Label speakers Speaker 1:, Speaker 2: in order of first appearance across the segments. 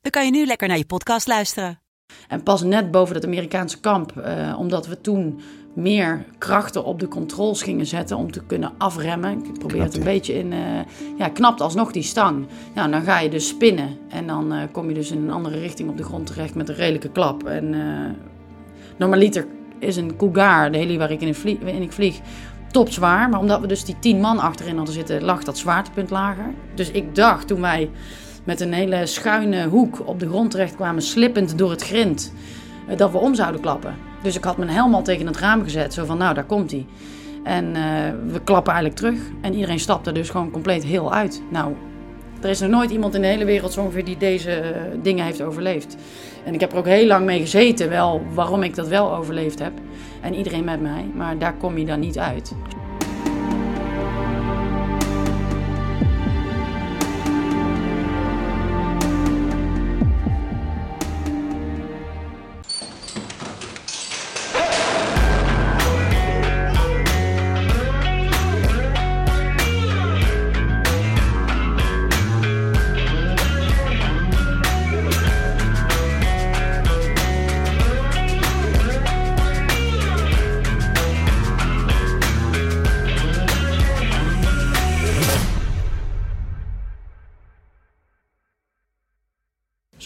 Speaker 1: dan kan je nu lekker naar je podcast luisteren.
Speaker 2: En pas net boven het Amerikaanse kamp, eh, omdat we toen meer krachten op de controls gingen zetten om te kunnen afremmen. Ik probeer het een beetje in. eh, ja, knapt alsnog die stang. Ja, dan ga je dus spinnen. En dan eh, kom je dus in een andere richting op de grond terecht met een redelijke klap. En eh normaliter is een Cougar, de heli waar ik in, vlieg, in ik vlieg, topzwaar. Maar omdat we dus die tien man achterin hadden zitten, lag dat zwaartepunt lager. Dus ik dacht toen wij met een hele schuine hoek op de grond terecht kwamen, slippend door het grind, eh, dat we om zouden klappen. Dus ik had mijn helm al tegen het raam gezet, zo van nou, daar komt hij. En eh, we klappen eigenlijk terug. En iedereen stapte dus gewoon compleet heel uit. Nou, er is nog nooit iemand in de hele wereld zo ongeveer die deze eh, dingen heeft overleefd. En ik heb er ook heel lang mee gezeten, wel waarom ik dat wel overleefd heb. En iedereen met mij. Maar daar kom je dan niet uit.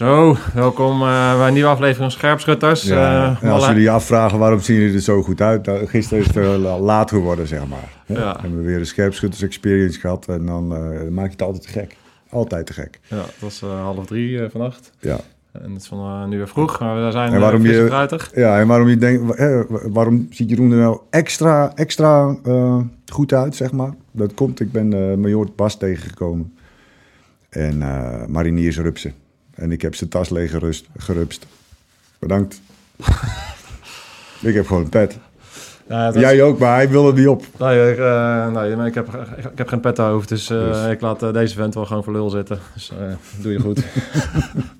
Speaker 3: Zo, welkom eh, bij een nieuwe aflevering van Scherpschutters.
Speaker 4: Ja,
Speaker 3: Eh,
Speaker 4: als jullie je afvragen waarom zien jullie er zo goed uit, nou, gisteren is het la- laat geworden, zeg maar.
Speaker 3: Ja.
Speaker 4: We hebben weer een scherpschutters experience gehad en dan eh, maak je het altijd te gek. Altijd te gek.
Speaker 3: Ja, het was eh, half drie eh, vannacht.
Speaker 4: Ja.
Speaker 3: En het is van eh, nu weer vroeg, maar we zijn
Speaker 4: En waarom je-
Speaker 3: fruitig.
Speaker 4: ja, en waarom, je denkt, eh, waarom ziet Jeroen er nou extra, extra eh, goed uit, zeg maar? Dat komt, ik ben eh Major Bas tegengekomen. En eh mariniers rupsen. En ik heb zijn tas leeg gerust, gerupst. Bedankt. ik heb gewoon een pet.
Speaker 3: Ja, het was-
Speaker 4: Jij ook, maar hij wil er niet op.
Speaker 3: Nee, ik, eh, nee, maar ik, heb, ik heb geen pet hoofd, dus, eh,
Speaker 4: Dus.
Speaker 3: ik laat eh, deze vent wel gewoon voor lul zitten. Dus doe je goed.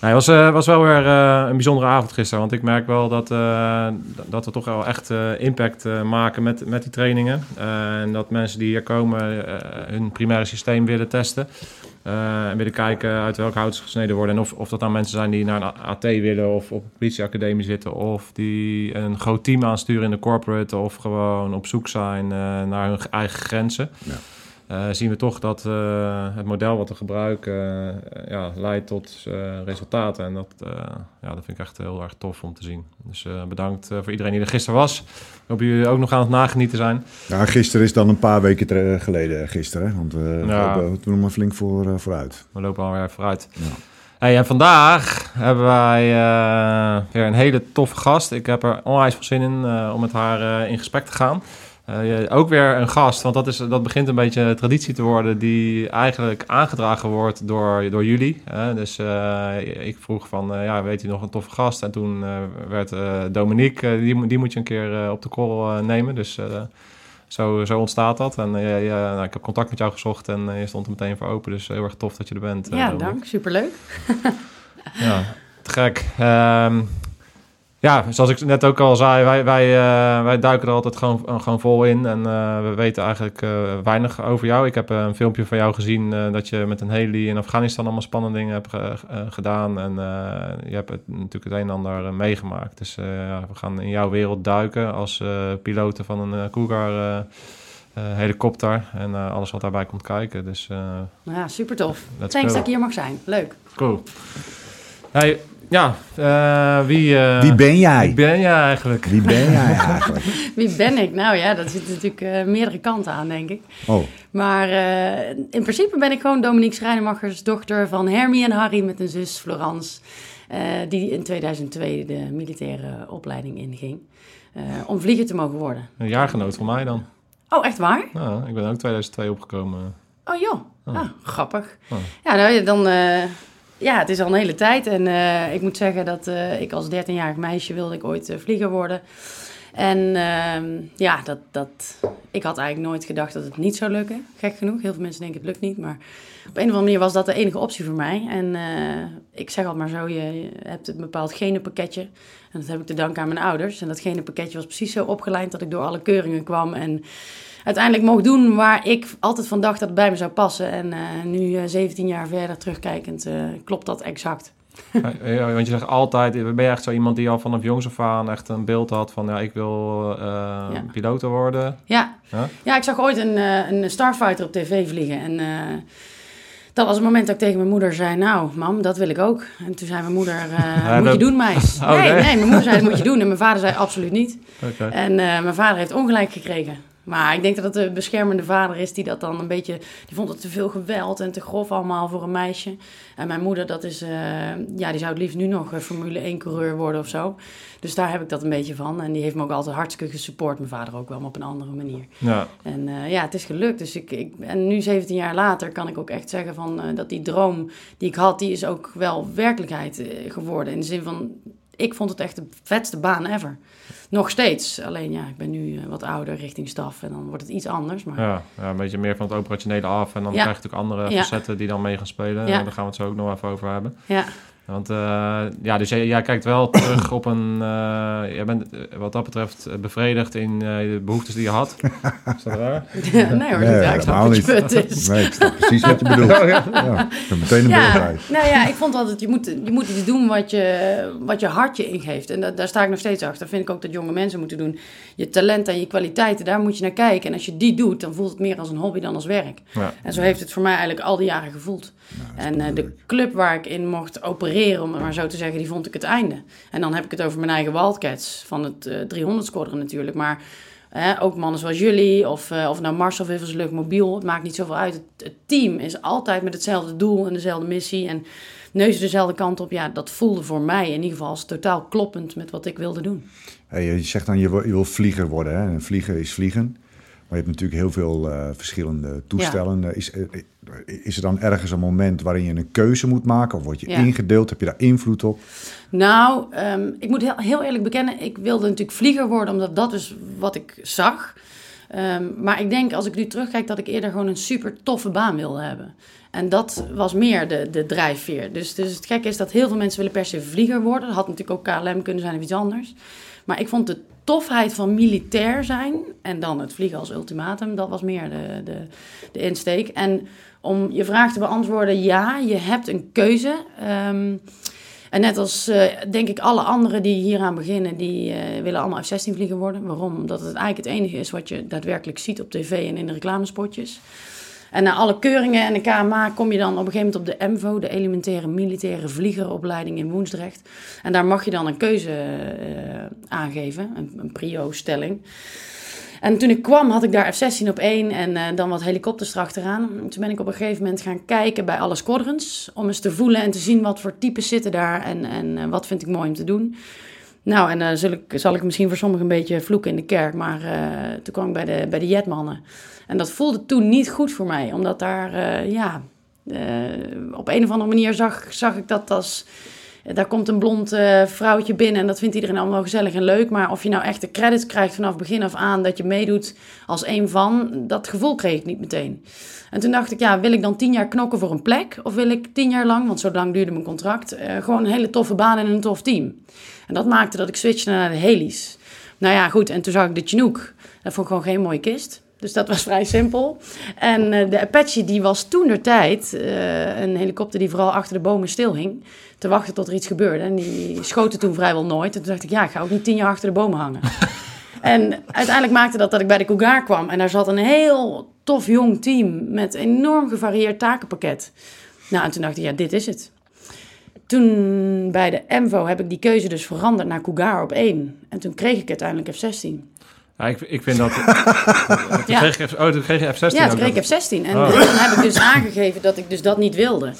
Speaker 3: nee, het was, eh, was wel weer eh, een bijzondere avond gisteren. Want ik merk wel dat, eh, dat we toch wel echt impact maken met, met die trainingen. En dat mensen die hier komen hun primaire systeem willen testen. En willen kijken uit welk hout ze gesneden worden. En of, of dat nou mensen zijn die naar een AT willen of op een politieacademie zitten. Of die een groot team aansturen in de corporate. Of gewoon op zoek zijn naar hun eigen grenzen.
Speaker 4: Ja.
Speaker 3: Eh, zien we toch dat eh, het model wat we gebruiken eh, ja, leidt tot resultaten. En dat, ja, dat vind ik echt heel erg tof om te zien. Dus bedankt voor iedereen die er gisteren was. Ik hoop jullie ook nog aan het nagenieten zijn.
Speaker 4: Ja, gisteren is dan een paar weken geleden, gisteren. hè, Want we
Speaker 3: Ja.
Speaker 4: lopen nog maar flink voor, vooruit.
Speaker 3: We lopen alweer vooruit.
Speaker 4: Ja.
Speaker 3: Hey, en vandaag hebben wij weer een hele toffe gast. Ik heb er onwijs veel zin in om met haar in gesprek te gaan. Eh, ook weer een gast, want dat, is, dat begint een beetje een traditie te worden... die eigenlijk aangedragen wordt door, door jullie. dus eh, ik vroeg van, eh, ja, weet u nog een toffe gast? En toen werd Dominique, die, moet- die moet je een keer op de call nemen. Dus zo, zo ontstaat dat. En ja, nou, ik heb contact met jou gezocht en je stond er meteen voor open. Dus heel erg tof dat je er bent.
Speaker 2: Ja, dank. Superleuk.
Speaker 3: Ja, te gek. Ehm, ja, zoals ik net ook al zei, wij, wij, eh, wij duiken er altijd gewoon, eh, gewoon vol in. En eh, we weten eigenlijk weinig over jou. Ik heb een filmpje van jou gezien dat je met een heli in Afghanistan allemaal spannende dingen hebt ge- gedaan. En je hebt het, natuurlijk het een en ander meegemaakt. Dus ja, we gaan in jouw wereld duiken als piloten van een Cougar helikopter. En alles wat daarbij komt kijken. Dus
Speaker 2: Nou Ja, super tof. Thanks
Speaker 3: go.
Speaker 2: dat ik hier mag zijn. Leuk.
Speaker 3: Cool. Hey, ja, eh, wie, eh,
Speaker 4: Wie ben jij?
Speaker 3: wie ben jij eigenlijk?
Speaker 4: Wie ben jij eigenlijk?
Speaker 2: Wie ben ik? Nou ja, dat zit natuurlijk eh, meerdere kanten aan, denk ik.
Speaker 4: Oh,
Speaker 2: Maar eh, in principe ben ik gewoon Dominique Schrijnemachers, dochter van Hermie en Harry met een zus Florence. eh, die in 2002 de militaire opleiding inging. eh, om vlieger te mogen worden.
Speaker 3: Een jaargenoot van mij dan.
Speaker 2: Oh, echt waar?
Speaker 3: Ja, ik ben ook 2002 opgekomen.
Speaker 2: Oh joh,
Speaker 3: Oh.
Speaker 2: ah, grappig.
Speaker 3: Oh.
Speaker 2: Ja, nou, ja, dan, eh, ja, het is al een hele tijd. En eh, ik moet zeggen dat eh, ik als 13-jarig meisje wilde ik ooit eh, vlieger worden. En ehm, ja, dat, dat, ik had eigenlijk nooit gedacht dat het niet zou lukken. Gek genoeg. Heel veel mensen denken het lukt niet. Maar op een of andere manier was dat de enige optie voor mij. En ik zeg altijd maar zo, je, je hebt een bepaald genenpakketje. En dat heb ik te danken aan mijn ouders. En dat genenpakketje was precies zo opgeleid dat ik door alle keuringen kwam. En uiteindelijk mocht doen waar ik altijd van dacht dat het bij me zou passen. En eh, nu, eh, 17 jaar verder terugkijkend, eh, klopt dat exact.
Speaker 3: Ja, want je zegt altijd, ben je echt zo iemand die al vanaf jongs af aan echt een beeld had van, ja, ik wil eh
Speaker 2: Ja.
Speaker 3: piloot worden.
Speaker 2: Ja.
Speaker 3: Ja?
Speaker 2: ja, ik zag ooit een, eh, een Starfighter op tv vliegen. En eh, dat was het moment dat ik tegen mijn moeder zei... Nou, mam, dat wil ik ook. En toen zei mijn moeder... eh,
Speaker 3: Ja,
Speaker 2: moet je doen, meis.
Speaker 3: Oh,
Speaker 2: nee,
Speaker 3: nee.
Speaker 2: nee, mijn moeder zei, dat moet je doen. En mijn vader zei, absoluut niet.
Speaker 3: Oké.
Speaker 2: En eh, mijn vader heeft ongelijk gekregen. Maar ik denk dat het een beschermende vader is die dat dan een beetje... Die vond het te veel geweld en te grof allemaal voor een meisje. En mijn moeder, dat is... eh, ja, die zou het liefst nu nog eh, Formule 1 coureur worden of zo. Dus daar heb ik dat een beetje van. En die heeft me ook altijd hartstikke gesupport. Mijn vader ook wel, maar op een andere manier.
Speaker 3: Ja.
Speaker 2: En eh, ja, het is gelukt. Dus ik, ik, en nu, 17 jaar later, kan ik ook echt zeggen van, dat die droom die ik had, die is ook wel werkelijkheid geworden. In de zin van, ik vond het echt de vetste baan ever. Nog steeds. Alleen ja, ik ben nu eh, wat ouder richting staf en dan wordt het iets anders. Maar
Speaker 3: Ja, ja, een beetje meer van het operationele af. En dan
Speaker 2: Ja.
Speaker 3: krijg je natuurlijk andere facetten die dan mee gaan spelen.
Speaker 2: Ja.
Speaker 3: Daar gaan we het zo ook nog even over hebben.
Speaker 2: ja,
Speaker 3: Want eh, ja, dus jij, jij kijkt wel terug op een... eh jij bent eh, wat dat betreft bevredigd in eh, de behoeftes die je had. Is dat waar?
Speaker 2: nee hoor,
Speaker 4: Nee.
Speaker 2: Ja, ik snap wat je is.
Speaker 4: Nee, ik snap precies wat je bedoelt. Ja, ik heb meteen een
Speaker 2: Ja, nou ja, ik vond altijd, je moet, je moet iets doen wat je, wat je hart je ingeeft. En da- daar sta ik nog steeds achter. Dat vind ik ook dat jonge mensen moeten doen. Je talent en je kwaliteiten, daar moet je naar kijken. En als je die doet, dan voelt het meer als een hobby dan als werk.
Speaker 3: Ja.
Speaker 2: En zo heeft het voor mij eigenlijk al die jaren gevoeld. en eh, de club waar ik in mocht opereren, om het maar zo te zeggen, die vond ik het einde. En dan heb ik het over mijn eigen Wildcats van het eh 300 squadron natuurlijk. Maar ook mannen zoals jullie, of, eh, of nou Mars of Vivels Luchtmobiel, het maakt niet zoveel uit. Het, team is altijd met hetzelfde doel en dezelfde missie. En neuzen dezelfde kant op. Ja, dat voelde voor mij in ieder geval totaal kloppend met wat ik wilde doen.
Speaker 4: Hey, je zegt dan, je wil, je wil vlieger worden. Hè? En vliegen is vliegen. Maar je hebt natuurlijk heel veel eh, verschillende toestellen. Eh, Is, eh, is er dan ergens een moment waarin je een keuze moet maken? Of word je
Speaker 2: Ja.
Speaker 4: ingedeeld? Heb je daar invloed op?
Speaker 2: Nou, ehm, ik moet heel, heel eerlijk bekennen, ik wilde natuurlijk vlieger worden, omdat dat is wat ik zag. Ehm, maar ik denk, als ik nu terugkijk, dat ik eerder gewoon een super toffe baan wilde hebben. En dat was meer de, de drijfveer. Dus, dus het gekke is dat heel veel mensen willen per se vlieger worden. Dat had natuurlijk ook KLM kunnen zijn of iets anders. Maar ik vond de tofheid van militair zijn en dan het vliegen als ultimatum, dat was meer de, de, de insteek. En om je vraag te beantwoorden, ja, je hebt een keuze. Ehm, en net als, eh, denk ik, alle anderen die hieraan beginnen, die eh, willen allemaal F-16 vlieger worden. Waarom? Omdat het eigenlijk het enige is wat je daadwerkelijk ziet op tv en in de reclamespotjes. En na alle keuringen en de KMA kom je dan op een gegeven moment op de MVO, de elementaire militaire vliegeropleiding in Woensdrecht. En daar mag je dan een keuze eh, aangeven, een, een prio-stelling. En toen ik kwam had ik daar F-16 op één en eh, dan wat helikopters erachteraan. Toen ben ik op een gegeven moment gaan kijken bij alle squadrons. Om eens te voelen en te zien wat voor types zitten daar en, en eh, wat vind ik mooi om te doen. Nou, en dan zal ik, zal ik misschien voor sommigen een beetje vloeken in de kerk. Maar eh, toen kwam ik bij de, bij de jetmannen. En dat voelde toen niet goed voor mij. Omdat daar, eh, ja, eh, op een of andere manier zag, zag ik dat als... Daar komt een blond eh, vrouwtje binnen en dat vindt iedereen allemaal gezellig en leuk. Maar of je nou echt de credits krijgt vanaf begin af aan dat je meedoet als een van, dat gevoel kreeg ik niet meteen. En toen dacht ik, ja, wil ik dan tien jaar knokken voor een plek? Of wil ik tien jaar lang, want zo lang duurde mijn contract, eh, gewoon een hele toffe baan en een tof team? En dat maakte dat ik switchte naar de Helis. Nou ja, goed, en toen zag ik de Chinook. Dat vond ik gewoon geen mooie kist. Dus dat was vrij simpel. En eh, de Apache die was toen de tijd eh, een helikopter die vooral achter de bomen stilhing. Te wachten tot er iets gebeurde. En die schoten toen vrijwel nooit. En toen dacht ik, ja, ik ga ook niet tien jaar achter de bomen hangen. en uiteindelijk maakte dat dat ik bij de Cougar kwam. En daar zat een heel tof jong team met enorm gevarieerd takenpakket. Nou, en toen dacht ik, ja, dit is het. Toen bij de MVO heb ik die keuze dus veranderd naar Cougar op één. En toen kreeg ik uiteindelijk F-16.
Speaker 3: Ja, ik, ik vind dat... toen,
Speaker 2: Ja.
Speaker 3: kreeg F- oh, toen kreeg je F-16
Speaker 2: Ja, toen kreeg
Speaker 3: nog.
Speaker 2: ik F-16. En
Speaker 3: Oh.
Speaker 2: toen heb ik dus aangegeven dat ik dus dat niet wilde.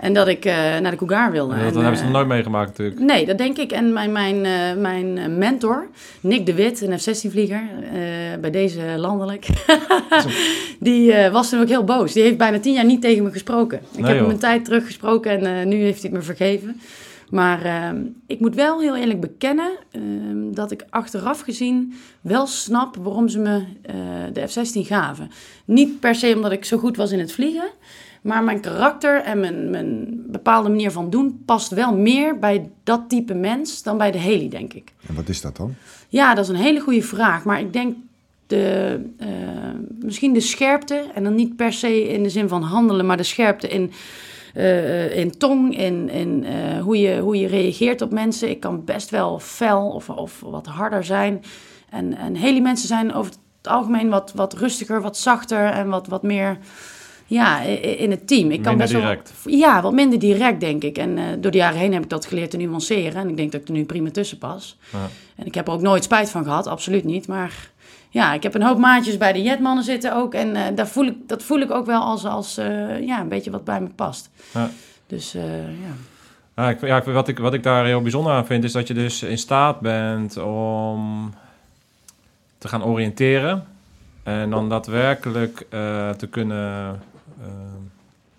Speaker 2: En dat ik eh, naar de Cougar wilde.
Speaker 3: dat
Speaker 2: En,
Speaker 3: hebben ze
Speaker 2: eh,
Speaker 3: nog nooit meegemaakt natuurlijk.
Speaker 2: Nee, dat denk ik. En mijn, mijn, eh, mijn mentor, Nick de Wit, een F-16-vlieger, eh, bij deze landelijk, die eh, was toen ook heel boos. Die heeft bijna tien jaar niet tegen me gesproken. Ik
Speaker 3: Nee,
Speaker 2: heb hem een tijd teruggesproken en eh, nu heeft hij het me vergeven. Maar ik moet wel heel eerlijk bekennen ehm, dat ik achteraf gezien wel snap waarom ze me eh, de F-16 gaven. Niet per se omdat ik zo goed was in het vliegen, maar mijn karakter en mijn, mijn bepaalde manier van doen past wel meer bij dat type mens dan bij de heli, denk ik.
Speaker 4: En wat is dat dan?
Speaker 2: Ja, dat is een hele goede vraag. Maar ik denk de, eh, misschien de scherpte, en dan niet per se in de zin van handelen, maar de scherpte in, eh, in tong, in, in eh, hoe, je, hoe je reageert op mensen. Ik kan best wel fel of, of wat harder zijn. En, en hele mensen zijn over het algemeen wat, wat rustiger, wat zachter en wat, wat meer ja, in het team. Ik kan
Speaker 3: Minder
Speaker 2: best
Speaker 3: direct.
Speaker 2: Wel, ja, wat minder direct, denk ik. En eh, door de jaren heen heb ik dat geleerd te nuanceren. En ik denk dat ik er nu prima tussen pas.
Speaker 3: Ja.
Speaker 2: En ik heb er ook nooit spijt van gehad, absoluut niet. Maar ja, ik heb een hoop maatjes bij de jetmannen zitten ook. En eh, daar voel ik, dat voel ik ook wel als, als eh, ja, een beetje wat bij me past.
Speaker 3: Ja.
Speaker 2: Dus ja.
Speaker 3: Ja, ik, ja, wat, ik, wat ik daar heel bijzonder aan vind, is dat je dus in staat bent om te gaan oriënteren. En dan daadwerkelijk te kunnen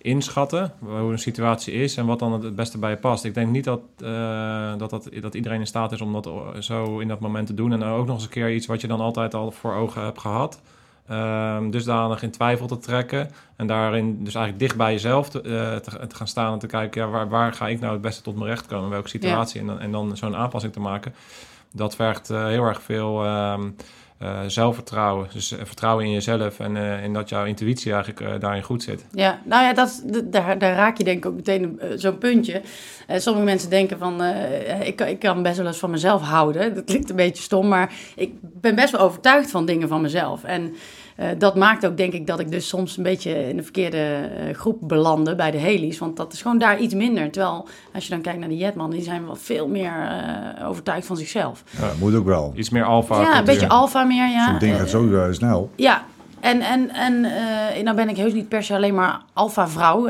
Speaker 3: inschatten hoe een situatie is en wat dan het beste bij je past. Ik denk niet dat, eh, dat, dat, dat iedereen in staat is om dat zo in dat moment te doen. En ook nog eens een keer iets wat je dan altijd al voor ogen hebt gehad. Ehm dusdanig in twijfel te trekken. En daarin dus eigenlijk dicht bij jezelf te, eh, te, te gaan staan en te kijken... Ja, waar, waar ga ik nou het beste tot mijn recht komen? In welke situatie? En, dan, en dan zo'n aanpassing te maken. Dat vergt eh, heel erg veel ehm, eh, zelfvertrouwen. Dus eh, vertrouwen in jezelf en in dat jouw intuïtie eigenlijk daarin goed zit.
Speaker 2: Ja, nou ja, dat, daar, daar raak je denk ik ook meteen zo'n puntje. Sommige mensen denken van, ik, ik kan best wel eens van mezelf houden. Dat klinkt een beetje stom, maar ik ben best wel overtuigd van dingen van mezelf. En eh, dat maakt ook denk ik dat ik dus soms een beetje in de verkeerde eh, groep belandde bij de heli's. Want dat is gewoon daar iets minder. Terwijl als je dan kijkt naar de jetmannen, die zijn wel veel meer eh, overtuigd van zichzelf.
Speaker 4: Ja, moet ook wel.
Speaker 3: Iets meer alfa.
Speaker 2: ja, een beetje alfa meer, ja.
Speaker 4: Zo'n ding gaat zo snel.
Speaker 2: ja, en, en, en eh, nou ben ik heus niet per se alleen maar alfa-vrouw.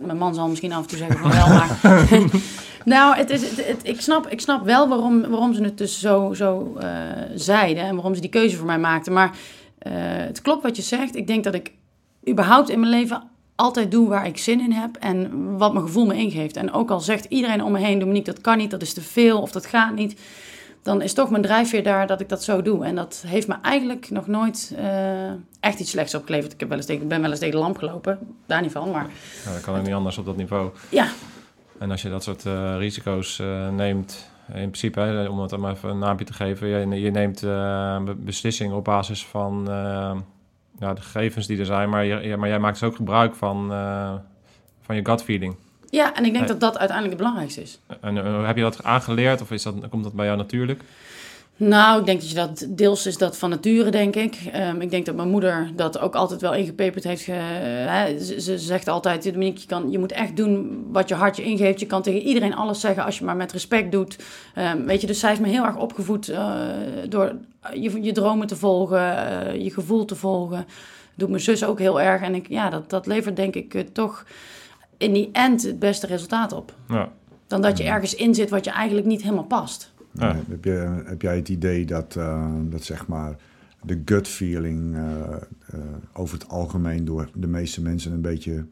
Speaker 2: Mijn man zal misschien af en toe zeggen van wel, maar... nou, het is, het, het- ik, snap, ik snap wel waarom, waarom ze het dus zo, zo eh, zeiden... en waarom ze die keuze voor mij maakten. Maar het klopt wat je zegt. Ik denk dat ik überhaupt in mijn leven altijd doe waar ik zin in heb... en wat mijn gevoel me ingeeft. En ook al zegt iedereen om me heen... Dominique, dat kan niet, dat is te veel of dat gaat niet dan is toch mijn drijfveer daar dat ik dat zo doe. En dat heeft me eigenlijk nog nooit eh, echt iets slechts opgeleverd. Ik heb wel eens tegen, ben wel eens tegen de lamp gelopen, daar niet van. Maar
Speaker 3: Ja, dat kan ook niet anders op dat niveau.
Speaker 2: ja,
Speaker 3: En als je dat soort eh, risico's eh, neemt, in principe, hè, om het maar even een naampje te geven, je, je neemt eh, be- beslissingen op basis van eh, ja, de gegevens die er zijn, maar, je, maar jij maakt dus ook gebruik van, eh, van je gut feeling.
Speaker 2: ja, en ik denk dat dat uiteindelijk het belangrijkste is.
Speaker 3: En heb je dat aangeleerd of is dat, komt dat bij jou natuurlijk?
Speaker 2: Nou, ik denk dat je dat deels is dat van nature, denk ik. Ehm, ik denk dat mijn moeder dat ook altijd wel ingepeperd heeft. Ge, hè, ze, ze zegt altijd, je, kan, je moet echt doen wat je hart je ingeeft. Je kan tegen iedereen alles zeggen als je maar met respect doet. Ehm, weet je, dus zij is me heel erg opgevoed eh, door je, je dromen te volgen, eh, je gevoel te volgen. doet mijn zus ook heel erg. En ik, ja, dat, dat levert denk ik eh, toch in die end het beste resultaat op.
Speaker 3: Ja.
Speaker 2: Dan dat je ergens in zit wat je eigenlijk niet helemaal past.
Speaker 3: Ja.
Speaker 4: Eh, Heb, je, heb jij het idee dat, eh, dat zeg maar de gut feeling eh, over het algemeen door de meeste mensen een beetje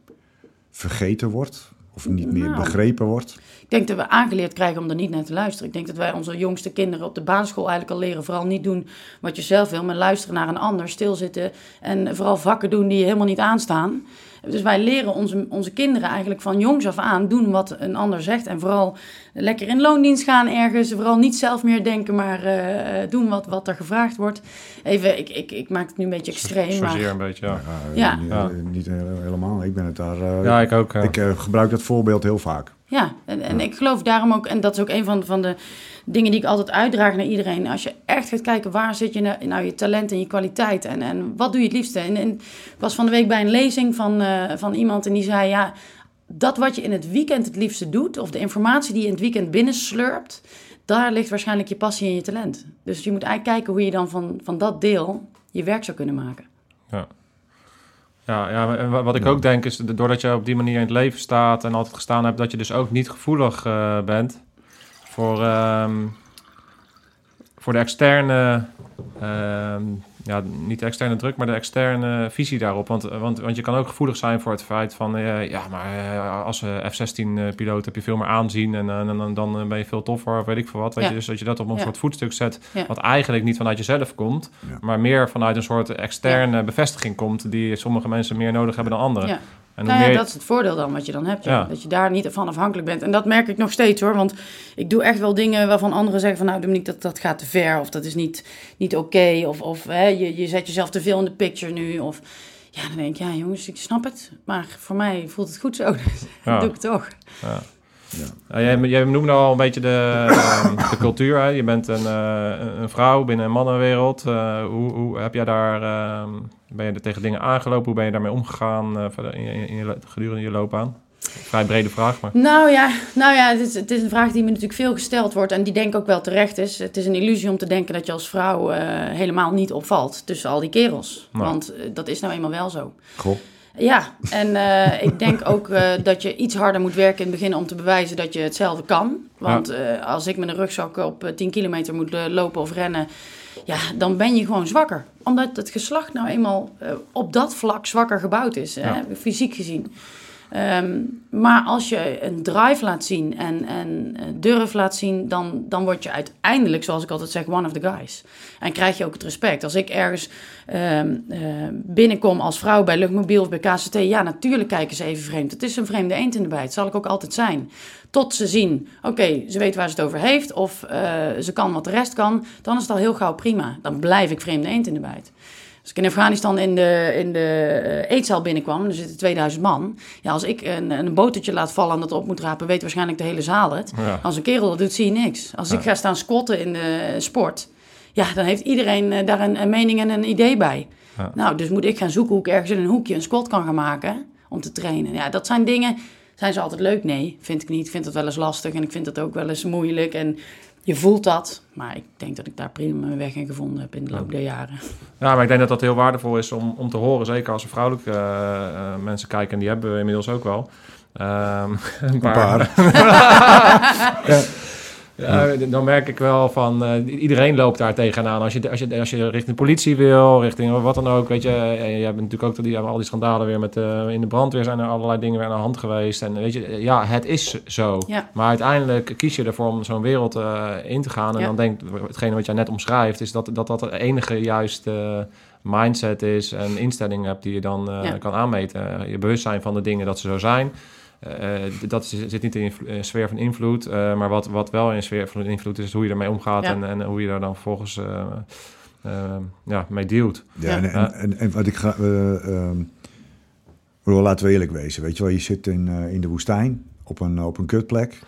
Speaker 4: vergeten wordt? Of niet meer
Speaker 2: Nou.
Speaker 4: begrepen wordt?
Speaker 2: Ik denk dat we aangeleerd krijgen om er niet naar te luisteren. Ik denk dat wij onze jongste kinderen op de basisschool eigenlijk al leren. Vooral niet doen wat je zelf wil, maar luisteren naar een ander, stilzitten. En vooral vakken doen die je helemaal niet aanstaan. Dus wij leren onze, onze kinderen eigenlijk van jongs af aan doen wat een ander zegt. En vooral lekker in loondienst gaan ergens. Vooral niet zelf meer denken, maar eh, doen wat, wat er gevraagd wordt. Even, ik, ik, ik maak het nu een beetje extreem, maar...
Speaker 3: Een beetje, ja.
Speaker 2: Ja.
Speaker 4: eh, niet hele- helemaal. Ik ben het daar. eh,
Speaker 3: Ja, ik ook.
Speaker 4: ik eh, gebruik dat voorbeeld heel vaak.
Speaker 2: Ja, en, en ik geloof daarom ook, en dat is ook een van, van de dingen die ik altijd uitdraag naar iedereen. Als je echt gaat kijken waar zit je nou, nou je talent en je kwaliteit en, en wat doe je het liefste. En, en ik was van de week bij een lezing van, eh, van iemand en die zei ja, dat wat je in het weekend het liefste doet, of de informatie die je in het weekend binnenslurpt, daar ligt waarschijnlijk je passie en je talent. Dus je moet eigenlijk kijken hoe je dan van, van dat deel je werk zou kunnen maken.
Speaker 3: Ja, ja en wa- wat ik ook denk is, doordat je op die manier in het leven staat en altijd gestaan hebt, dat je dus ook niet gevoelig eh, bent voor, ehm, voor de externe, ehm, ja, niet de externe druk, maar de externe visie daarop. Want, want, want je kan ook gevoelig zijn voor het feit van, eh, ja, maar eh, als F-16-piloot heb je veel meer aanzien en, eh, en dan, dan ben je veel toffer, of weet ik veel wat. Weet
Speaker 2: Ja.
Speaker 3: je, dus dat je dat op een
Speaker 2: Ja.
Speaker 3: soort voetstuk zet,
Speaker 2: Ja.
Speaker 3: wat eigenlijk niet vanuit jezelf komt,
Speaker 4: Ja.
Speaker 3: maar meer vanuit een soort externe bevestiging komt, die sommige mensen meer nodig hebben dan anderen. En
Speaker 2: Nou ja,
Speaker 3: meer...
Speaker 2: dat is het voordeel dan wat je dan hebt. Ja.
Speaker 3: Ja.
Speaker 2: Dat je daar niet van afhankelijk bent. En dat merk ik nog steeds hoor. Want ik doe echt wel dingen waarvan anderen zeggen van... nou Dominique, dat, dat gaat te ver. Of dat is niet, niet oké. Of, of hè, je, je zet jezelf te veel in de picture nu. Of ja, dan denk ik, ja jongens, ik snap het. Maar voor mij voelt het goed zo. Dus
Speaker 3: Ja.
Speaker 2: dat doe ik toch.
Speaker 3: Ja, jij, jij noemde al een beetje de, ehm, de cultuur. Hè? Je bent een, eh, een- een vrouw binnen een mannenwereld. Eh, hoe, hoe heb jij daar, ehm, ben je er tegen dingen aangelopen? Hoe ben je daarmee omgegaan eh, verder in, je- in gedurende je loopbaan? Vrij brede vraag, maar...
Speaker 2: Nou ja, nou ja het, is, het is een vraag die me natuurlijk veel gesteld wordt. En die denk ik ook wel terecht is. Het is een illusie om te denken dat je als vrouw eh, helemaal niet opvalt tussen al die kerels.
Speaker 3: Nou.
Speaker 2: Want eh, dat is nou eenmaal wel zo.
Speaker 4: Goh.
Speaker 2: Ja, en eh, ik denk ook eh, dat je iets harder moet werken in het begin om te bewijzen dat je hetzelfde kan. Want eh, als ik met een rugzak op eh, 10 kilometer moet lopen of rennen, ja, dan ben je gewoon zwakker. Omdat het geslacht nou eenmaal eh, op dat vlak zwakker gebouwd is, hè, fysiek gezien. Ehm, maar als je een drive laat zien en, en eh, durf laat zien, dan, dan word je uiteindelijk, zoals ik altijd zeg, one of the guys. En krijg je ook het respect. Als ik ergens ehm, eh, binnenkom als vrouw bij Luchtmobiel of bij KCT, ja, natuurlijk kijken ze even vreemd. Het is een vreemde eend in de bijt, zal ik ook altijd zijn. Tot ze zien, oké, ze weet waar ze het over heeft of eh, ze kan wat de rest kan, dan is het al heel gauw prima. Dan blijf ik vreemde eend in de bijt. Als ik in Afghanistan in de, in de eh, eetzaal binnenkwam, er zitten 2000 man. Ja, als ik een, een botertje laat vallen en dat op moet rapen, weet waarschijnlijk de hele zaal het.
Speaker 3: Ja.
Speaker 2: Als een kerel dat doet, zie je niks. Als ik ga staan squatten in de sport, ja, dan heeft iedereen eh, daar een, een mening en een idee bij.
Speaker 3: Ja.
Speaker 2: Nou, dus moet ik gaan zoeken hoe ik ergens in een hoekje een squat kan gaan maken om te trainen. Ja, dat zijn dingen, zijn ze altijd leuk? Nee, vind ik niet. Ik vind dat wel eens lastig en ik vind dat ook wel eens moeilijk en je voelt dat. Maar ik denk dat ik daar prima mijn weg in gevonden heb in de loop der jaren.
Speaker 3: Ja, maar ik denk dat dat heel waardevol is om, om te horen. Zeker als er vrouwelijke eh, eh, mensen kijken. En die hebben we inmiddels ook wel. Ehm, een
Speaker 4: Een
Speaker 3: paar.
Speaker 4: paar. ja.
Speaker 3: Ja, dan merk ik wel van eh, iedereen loopt daar tegenaan. Als je, als, je, als je richting de politie wil, richting wat dan ook. Weet je, je hebt natuurlijk ook die, al die schandalen weer met eh, in de brandweer zijn er allerlei dingen weer aan de hand geweest. En weet je, ja, het is zo.
Speaker 2: Ja.
Speaker 3: Maar uiteindelijk kies je ervoor om zo'n wereld eh, in te gaan. En
Speaker 2: Ja.
Speaker 3: dan denk hetgene wat jij net omschrijft, is dat dat, dat de enige juiste mindset is en instelling hebt die je dan kan aanmeten. Je bewustzijn van de dingen dat ze zo zijn. Eh, dat zit niet in vl- eh, sfeer van invloed, eh, maar wat, wat wel in je sfeer van invloed is, is hoe je ermee omgaat
Speaker 2: Ja.
Speaker 3: en, en hoe je daar dan vervolgens eh, eh, ja, mee dealt.
Speaker 4: Ja,
Speaker 2: Ja.
Speaker 4: En, en, wat ik ga. eh, ehm, bedoel, laten we eerlijk wezen. Weet je wel, je zit in, eh, in de woestijn op een, op een kutplek.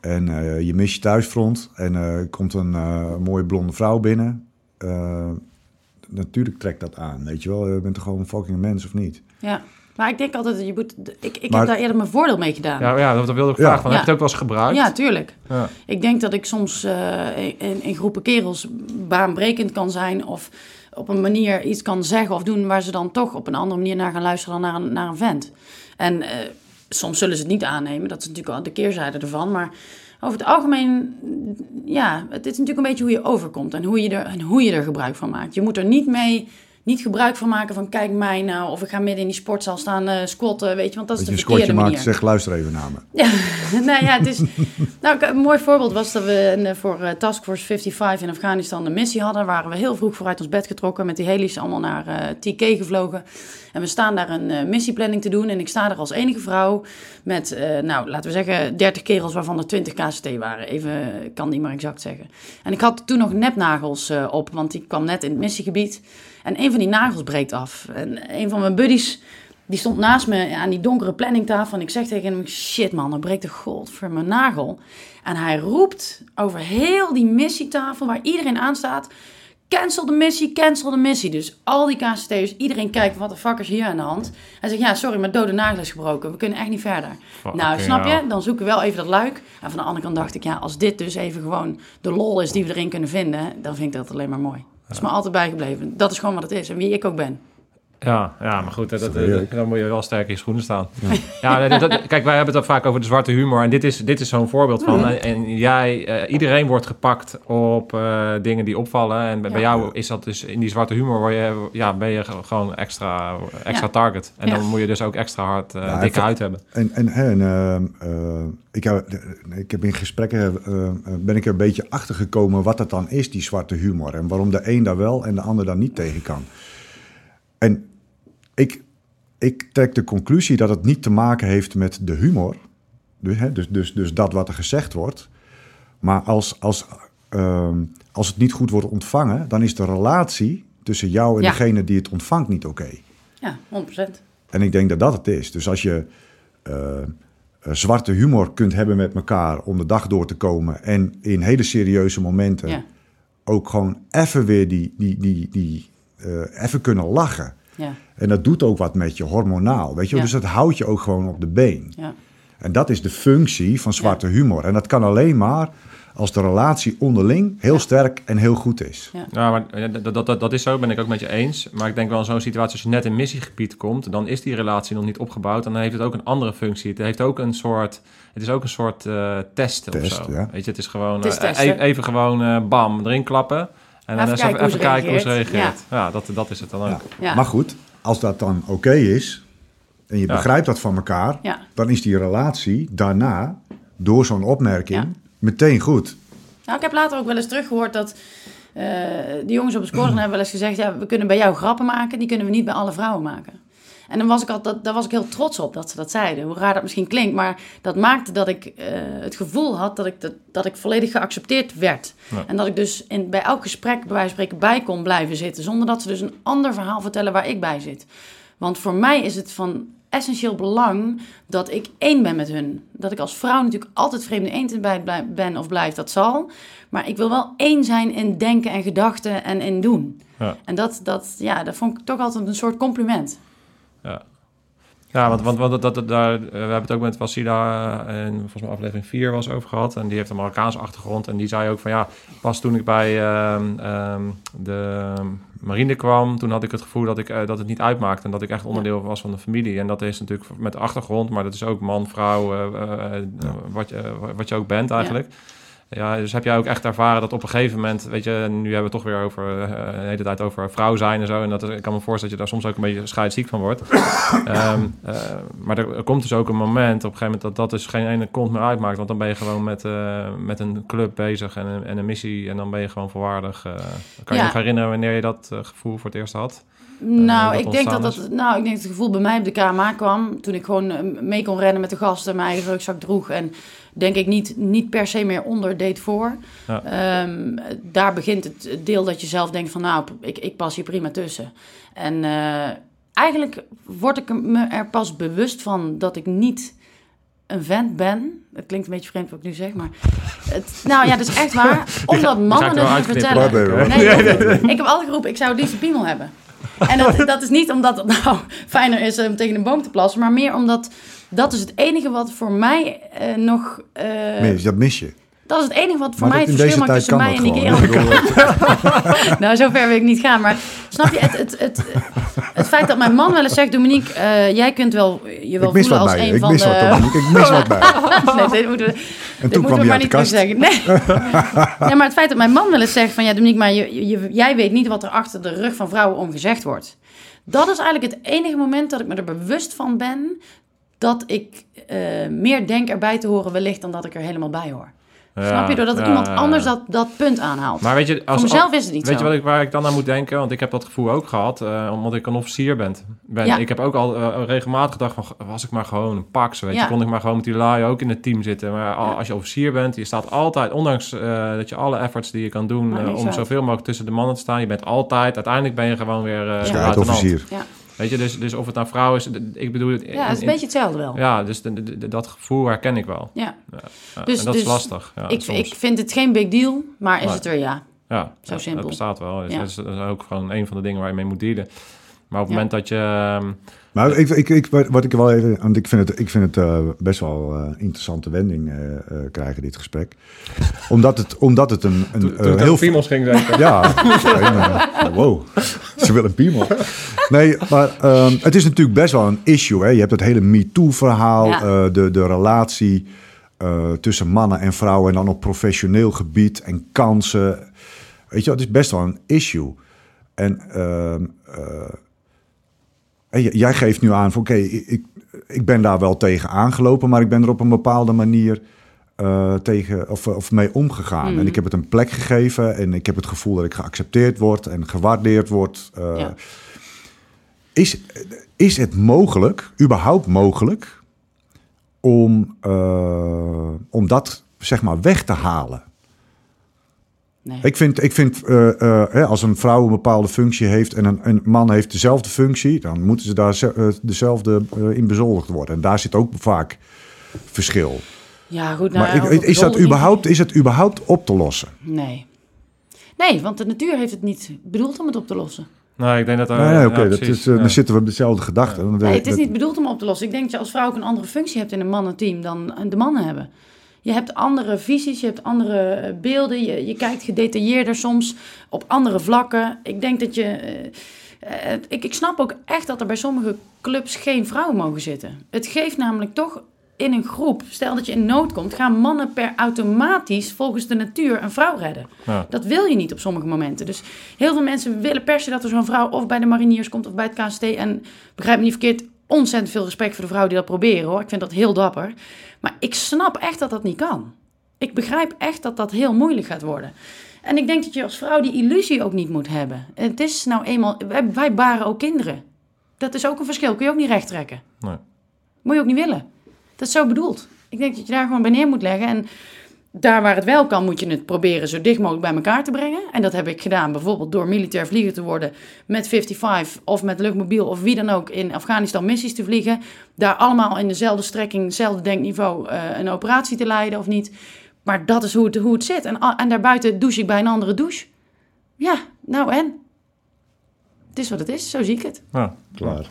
Speaker 4: En eh, je mist je thuisfront. En eh, er komt een eh, mooie blonde vrouw binnen. Natuurlijk trekt dat aan. Weet je wel, je bent toch gewoon een fucking mens of niet?
Speaker 2: Ja, maar ik denk altijd dat je moet. Ik, ik
Speaker 4: Maar-
Speaker 2: heb daar eerder mijn voordeel mee gedaan.
Speaker 3: Ja, ja dat, wilde ik
Speaker 4: Ja.
Speaker 3: vragen. Van,
Speaker 2: Ja.
Speaker 3: Heb je het ook wel eens gebruikt?
Speaker 2: Ja, tuurlijk.
Speaker 3: Ja.
Speaker 2: Ik denk dat ik soms eh, in, in groepen kerels baanbrekend kan zijn of op een manier iets kan zeggen of doen waar ze dan toch op een andere manier naar gaan luisteren dan naar een, naar een vent. En eh, soms zullen ze het niet aannemen, dat is natuurlijk al de keerzijde ervan, maar over het algemeen, ja, het is natuurlijk een beetje hoe je overkomt en hoe je er, en hoe je er gebruik van maakt. Je moet er niet mee, niet gebruik van maken van kijk mij nou, of ik ga midden in die sportzaal staan eh, squatten, weet je, want dat is
Speaker 4: je
Speaker 2: de
Speaker 4: een
Speaker 2: verkeerde manier.
Speaker 4: maakt, zeg luister even naar me.
Speaker 2: Ja, nou ja, het is. Nou, een mooi voorbeeld was dat we een, voor eh, Task Force 55 in Afghanistan een missie hadden. Waren we heel vroeg vooruit ons bed getrokken, met die helis allemaal naar eh, TK gevlogen. En we staan daar een eh, missieplanning te doen. En ik sta er als enige vrouw met, eh, nou, laten we zeggen, 30 kerels waarvan er 20 KCT waren. Even, eh, ik kan niet meer exact zeggen. En ik had toen nog nepnagels eh, op, want ik kwam net in het missiegebied. En een van die nagels breekt af. En een van mijn buddies. Die stond naast me aan die donkere planningtafel. En ik zeg tegen hem: Shit, man, dan breekt de god voor mijn nagel. En hij roept over heel die missietafel waar iedereen aan staat: Cancel de missie, cancel de missie. Dus al die KCT'ers, iedereen kijkt: Wat de fuck is hier aan de hand? Hij zegt: Ja, sorry, mijn dode nagel is gebroken. We kunnen echt niet verder. Nou, snap je? Dan zoeken we wel even dat luik. En van de andere kant dacht ik: Ja, als dit dus even gewoon de lol is die we erin kunnen vinden, dan vind ik dat alleen maar mooi. Dat is me altijd bijgebleven. Dat is gewoon wat het is en wie ik ook ben.
Speaker 3: Ja, ja, maar goed, dat, dan moet je wel sterk in je schoenen staan. Ja, dat- kijk, wij hebben het vaak over de zwarte humor. En dit is, dit is zo'n voorbeeld van. En, en jij, eh, iedereen wordt gepakt op eh, dingen die opvallen. En bij, jou is dat dus in die zwarte humor, word je, ja, ben je ge- gewoon extra, extra
Speaker 2: Ja.
Speaker 3: target. En
Speaker 2: Ja.
Speaker 3: dan moet je dus ook extra hard eh,
Speaker 4: Ja,
Speaker 3: dikke huid hebben.
Speaker 4: En, en, en ehm, eh, ik, heb, ik heb in gesprekken eh, eh, ben ik er een beetje achter gekomen wat dat dan is, die zwarte humor. En waarom de een daar wel en de ander daar niet tegen kan. En ik, ik trek de conclusie dat het niet te maken heeft met de humor. Dus, hè, dus, dus, dus dat wat er gezegd wordt. Maar als, als, ehm, als het niet goed wordt ontvangen, dan is de relatie tussen jou en
Speaker 2: Ja.
Speaker 4: degene die het ontvangt niet oké.
Speaker 2: Ja, 100%.
Speaker 4: En ik denk dat dat het is. Dus als je eh, eh, zwarte humor kunt hebben met elkaar om de dag door te komen en in hele serieuze momenten
Speaker 2: Ja,
Speaker 4: ook gewoon even weer die, die, die, die eh, even kunnen lachen.
Speaker 2: ja,
Speaker 4: En dat doet ook wat met je hormonaal, weet je.
Speaker 2: Ja.
Speaker 4: Dus dat houdt je ook gewoon op de been.
Speaker 2: ja.
Speaker 4: En dat is de functie van zwarte humor. En dat kan alleen maar als de relatie onderling heel sterk en heel goed is.
Speaker 2: Ja.
Speaker 3: Ja, maar eh, dat, dat, dat, dat is zo, ben ik ook met je eens. Maar ik denk wel in zo'n situatie, als je net in missiegebied komt, dan is die relatie nog niet opgebouwd. En dan heeft het ook een andere functie. Het heeft ook een soort, het is ook een soort eh test,
Speaker 4: Test,
Speaker 3: of zo.
Speaker 4: ja.
Speaker 3: Weet je, het is gewoon
Speaker 2: Het is testen.
Speaker 3: even, even gewoon eh, bam, erin klappen. En dan
Speaker 2: Even kijken ze
Speaker 3: kijken hoe ze
Speaker 2: reageert.
Speaker 3: Ja, dat, dat is het dan ook.
Speaker 4: Ja.
Speaker 2: Ja.
Speaker 4: Maar goed, als dat dan oké is en je
Speaker 3: Ja.
Speaker 4: begrijpt dat van elkaar,
Speaker 2: Ja.
Speaker 4: dan is die relatie daarna, door zo'n opmerking,
Speaker 2: Ja.
Speaker 4: meteen goed.
Speaker 2: Nou, ik heb later ook wel eens teruggehoord dat eh die jongens op het scoren hebben wel eens gezegd... ja, we kunnen bij jou grappen maken, die kunnen we niet bij alle vrouwen maken. En dan was ik al, dat, daar was ik heel trots op dat ze dat zeiden. Hoe raar dat misschien klinkt, maar dat maakte dat ik eh, het gevoel had dat ik, dat, dat ik volledig geaccepteerd werd.
Speaker 3: Ja.
Speaker 2: En dat ik dus in, bij elk gesprek bij wijze van spreken bij kon blijven zitten. Zonder dat ze dus een ander verhaal vertellen waar ik bij zit. Want voor mij is het van essentieel belang dat ik één ben met hun. Dat ik als vrouw natuurlijk altijd vreemde eend bij ben of blijf, dat zal. Maar ik wil wel één zijn in denken en gedachten en in doen.
Speaker 3: Ja.
Speaker 2: En dat, dat, ja, dat vond ik toch altijd een soort compliment.
Speaker 3: Ja. Ja, want, want, want dat, dat, daar, eh, we hebben het ook met Wasila eh, in volgens mij aflevering 4 was over gehad. En die heeft een Marokkaanse achtergrond. En die zei ook van ja, pas toen ik bij ehm, ehm, de marine kwam, toen had ik het gevoel dat, ik, eh, dat het niet uitmaakte. En dat ik echt onderdeel was van de familie. En dat is natuurlijk met de achtergrond, maar dat is ook man, vrouw, wat, je, wat je ook bent eigenlijk. Ja, dus heb jij ook echt ervaren dat op een gegeven moment, weet je, nu hebben we het toch weer over eh, de hele tijd over vrouw zijn en zo. En dat ik kan me voorstellen dat je daar soms ook een beetje scheidsziek van wordt. Ehm, eh, maar er, er komt dus ook een moment op een gegeven moment dat dat dus geen ene kont meer uitmaakt. Want dan ben je gewoon met, eh, met een club bezig en een, en een missie en dan ben je gewoon volwaardig. kan je
Speaker 2: Ja.
Speaker 3: nog herinneren wanneer je dat gevoel voor het eerst had?
Speaker 2: Nou, ik denk dat dat, nou, ik denk dat het gevoel bij mij op de KMA kwam toen ik gewoon mee kon rennen met de gasten, mijn eigen rugzak droeg en denk ik niet, niet per se meer onder deed voor.
Speaker 3: Ja.
Speaker 2: Ehm, daar begint het deel dat je zelf denkt van nou, ik, ik pas hier prima tussen. En eh, eigenlijk word ik me er pas bewust van dat ik niet een vent ben. Het klinkt een beetje vreemd wat ik nu zeg, maar... Het, nou ja, dat is echt waar. Omdat mannen het
Speaker 3: uitknippen.
Speaker 2: vertellen. Nee, ik, ik heb altijd geroepen, ik zou het liefst een piemel hebben. En dat, dat is niet omdat het nou fijner is om tegen een boom te plassen, maar meer omdat dat is het enige wat voor mij eh, nog. eh,
Speaker 4: Mis, dat mis je.
Speaker 2: dat is het enige wat voor
Speaker 4: Maar
Speaker 2: mij het verschil maakt tussen mij en die kerel. Nou, zover wil ik niet gaan. Maar snap je, het, het, het, het feit dat mijn man wel eens zegt: Dominique, eh, jij kunt wel je wel voelen als
Speaker 4: bij je.
Speaker 2: een
Speaker 4: Ik
Speaker 2: van
Speaker 4: mis wat,
Speaker 2: de.
Speaker 4: Dominique. Ik mis wat bij
Speaker 2: nee, dit moeten we,
Speaker 4: En
Speaker 2: dit
Speaker 4: toen
Speaker 2: moeten
Speaker 4: kwam
Speaker 2: we maar
Speaker 4: de
Speaker 2: niet
Speaker 4: kast.
Speaker 2: zeggen. Nee. nee, maar het feit dat mijn man wel eens zegt: van ja, Dominique, maar je, je, jij weet niet wat er achter de rug van vrouwen om gezegd wordt. Dat is eigenlijk het enige moment dat ik me er bewust van ben dat ik eh, meer denk erbij te horen wellicht dan dat ik er helemaal bij hoor. Snap je? Doordat
Speaker 3: Ja,
Speaker 2: iemand
Speaker 3: ja,
Speaker 2: anders dat, dat punt aanhaalt.
Speaker 3: Maar weet je, als,
Speaker 2: Voor mezelf is het niet
Speaker 3: Weet
Speaker 2: zo.
Speaker 3: je wat ik, waar ik dan aan moet denken? Want ik heb dat gevoel ook gehad, eh, omdat ik een officier ben. ben.
Speaker 2: Ja.
Speaker 3: Ik heb ook al eh, regelmatig gedacht van, was ik maar gewoon een pax, weet
Speaker 2: Ja.
Speaker 3: je. Kon ik maar gewoon met die lui ook in het team zitten. Maar al- als je officier bent, je staat altijd, ondanks eh, dat je alle efforts die je kan doen eh, om zoveel mogelijk tussen de mannen te staan, je bent altijd, uiteindelijk ben je gewoon weer eh
Speaker 2: Ja.
Speaker 3: luitenant.
Speaker 4: Officier.
Speaker 2: Ja,
Speaker 3: Weet je, dus, dus of het nou vrouw is, ik bedoel het...
Speaker 2: ja het is een beetje hetzelfde wel.
Speaker 3: Ja, dus de- de- de- dat gevoel herken ik wel.
Speaker 2: Ja.
Speaker 3: Ja,
Speaker 2: Dus-
Speaker 3: en dat
Speaker 2: dus
Speaker 3: is lastig. Ja,
Speaker 2: ik,
Speaker 3: soms.
Speaker 2: ik vind het geen big deal, maar is het er ja.
Speaker 3: Ja,
Speaker 2: Zo simpel.
Speaker 3: Dat bestaat wel. Dus
Speaker 2: Ja.
Speaker 3: dat, is, dat is ook gewoon een van de dingen waar je mee moet dealen. Maar op het
Speaker 2: Ja.
Speaker 3: moment dat je... ehm,
Speaker 4: Maar ik, ik, ik, wat ik wel even, want ik vind het, ik vind het eh, best wel eh interessante wending eh, eh, krijgen, dit gesprek. Omdat het, omdat het een, een
Speaker 3: toen, toen
Speaker 4: heel
Speaker 3: piemels ging zeker.
Speaker 4: Ja, wow. Ze willen piemel. Nee, maar ehm, het is natuurlijk best wel een issue. Hè? Je hebt het hele MeToo-verhaal,
Speaker 2: Ja.
Speaker 4: eh, de, de relatie eh, tussen mannen en vrouwen... en dan op professioneel gebied en kansen. Weet je, wel, het is best wel een issue. En ehm, eh, en jij geeft nu aan van oké, ik, ik, ik ben daar wel tegen aangelopen... maar ik ben er op een bepaalde manier eh, tegen, of, of mee omgegaan.
Speaker 2: Mhm.
Speaker 4: En ik heb het een plek gegeven en ik heb het gevoel dat ik geaccepteerd word en gewaardeerd word. Eh,
Speaker 2: Ja.
Speaker 4: is, is het mogelijk, überhaupt mogelijk, om, eh, om dat zeg maar weg te halen?
Speaker 2: Nee.
Speaker 4: Ik vind, ik vind eh, eh, hè, als een vrouw een bepaalde functie heeft en een, een man heeft dezelfde functie, dan moeten ze daar eh, dezelfde in bezoldigd worden. En daar zit ook vaak verschil.
Speaker 2: Ja, goed. Nou,
Speaker 4: maar ik- is, dat überhaupt, is het überhaupt op te lossen?
Speaker 2: Nee. Nee, want de natuur heeft het niet bedoeld om het op te lossen.
Speaker 3: Nee, ik denk dat...
Speaker 4: nee,
Speaker 3: ja,
Speaker 4: oké, dat
Speaker 3: precies,
Speaker 4: is, eh,
Speaker 3: ja.
Speaker 4: dan zitten we op dezelfde gedachte.
Speaker 2: Nee, het is niet bedoeld om op te lossen. Ik denk dat je als vrouw ook een andere functie hebt in een mannenteam dan de mannen hebben. Je hebt andere visies, je hebt andere eh, beelden, je, je kijkt gedetailleerder soms op andere vlakken. Ik denk dat je. eh, eh, ik, ik snap ook echt dat er bij sommige clubs geen vrouwen mogen zitten. Het geeft namelijk toch in een groep, stel dat je in nood komt, gaan mannen per automatisch volgens de natuur een vrouw redden.
Speaker 3: Ja.
Speaker 2: Dat wil je niet op sommige momenten. Dus heel veel mensen willen per se dat er zo'n vrouw of bij de mariniers komt of bij het KST. En begrijp me niet verkeerd, ontzettend veel respect voor de vrouwen die dat proberen hoor. Ik vind dat heel dapper. Maar ik snap echt dat dat niet kan. Ik begrijp echt dat dat heel moeilijk gaat worden. En ik denk dat je als vrouw die illusie ook niet moet hebben. Het is nou eenmaal, wij, wij baren ook kinderen. Dat is ook een verschil. Kun je ook niet recht trekken.
Speaker 3: Nee.
Speaker 2: Moet je ook niet willen. Dat is zo bedoeld. Ik denk dat je daar gewoon bij neer moet leggen. En daar waar het wel kan, moet je het proberen zo dicht mogelijk bij elkaar te brengen. En dat heb ik gedaan, bijvoorbeeld door militair vlieger te worden met 55 of met luchtmobiel of wie dan ook in Afghanistan missies te vliegen. Daar allemaal in dezelfde strekking, hetzelfde denkniveau eh, een operatie te leiden of niet. Maar dat is hoe het, hoe het zit. En, en daarbuiten douche ik bij een andere douche. Ja, nou en? Het is wat het is, zo zie ik het.
Speaker 3: Ja.
Speaker 4: Klaar.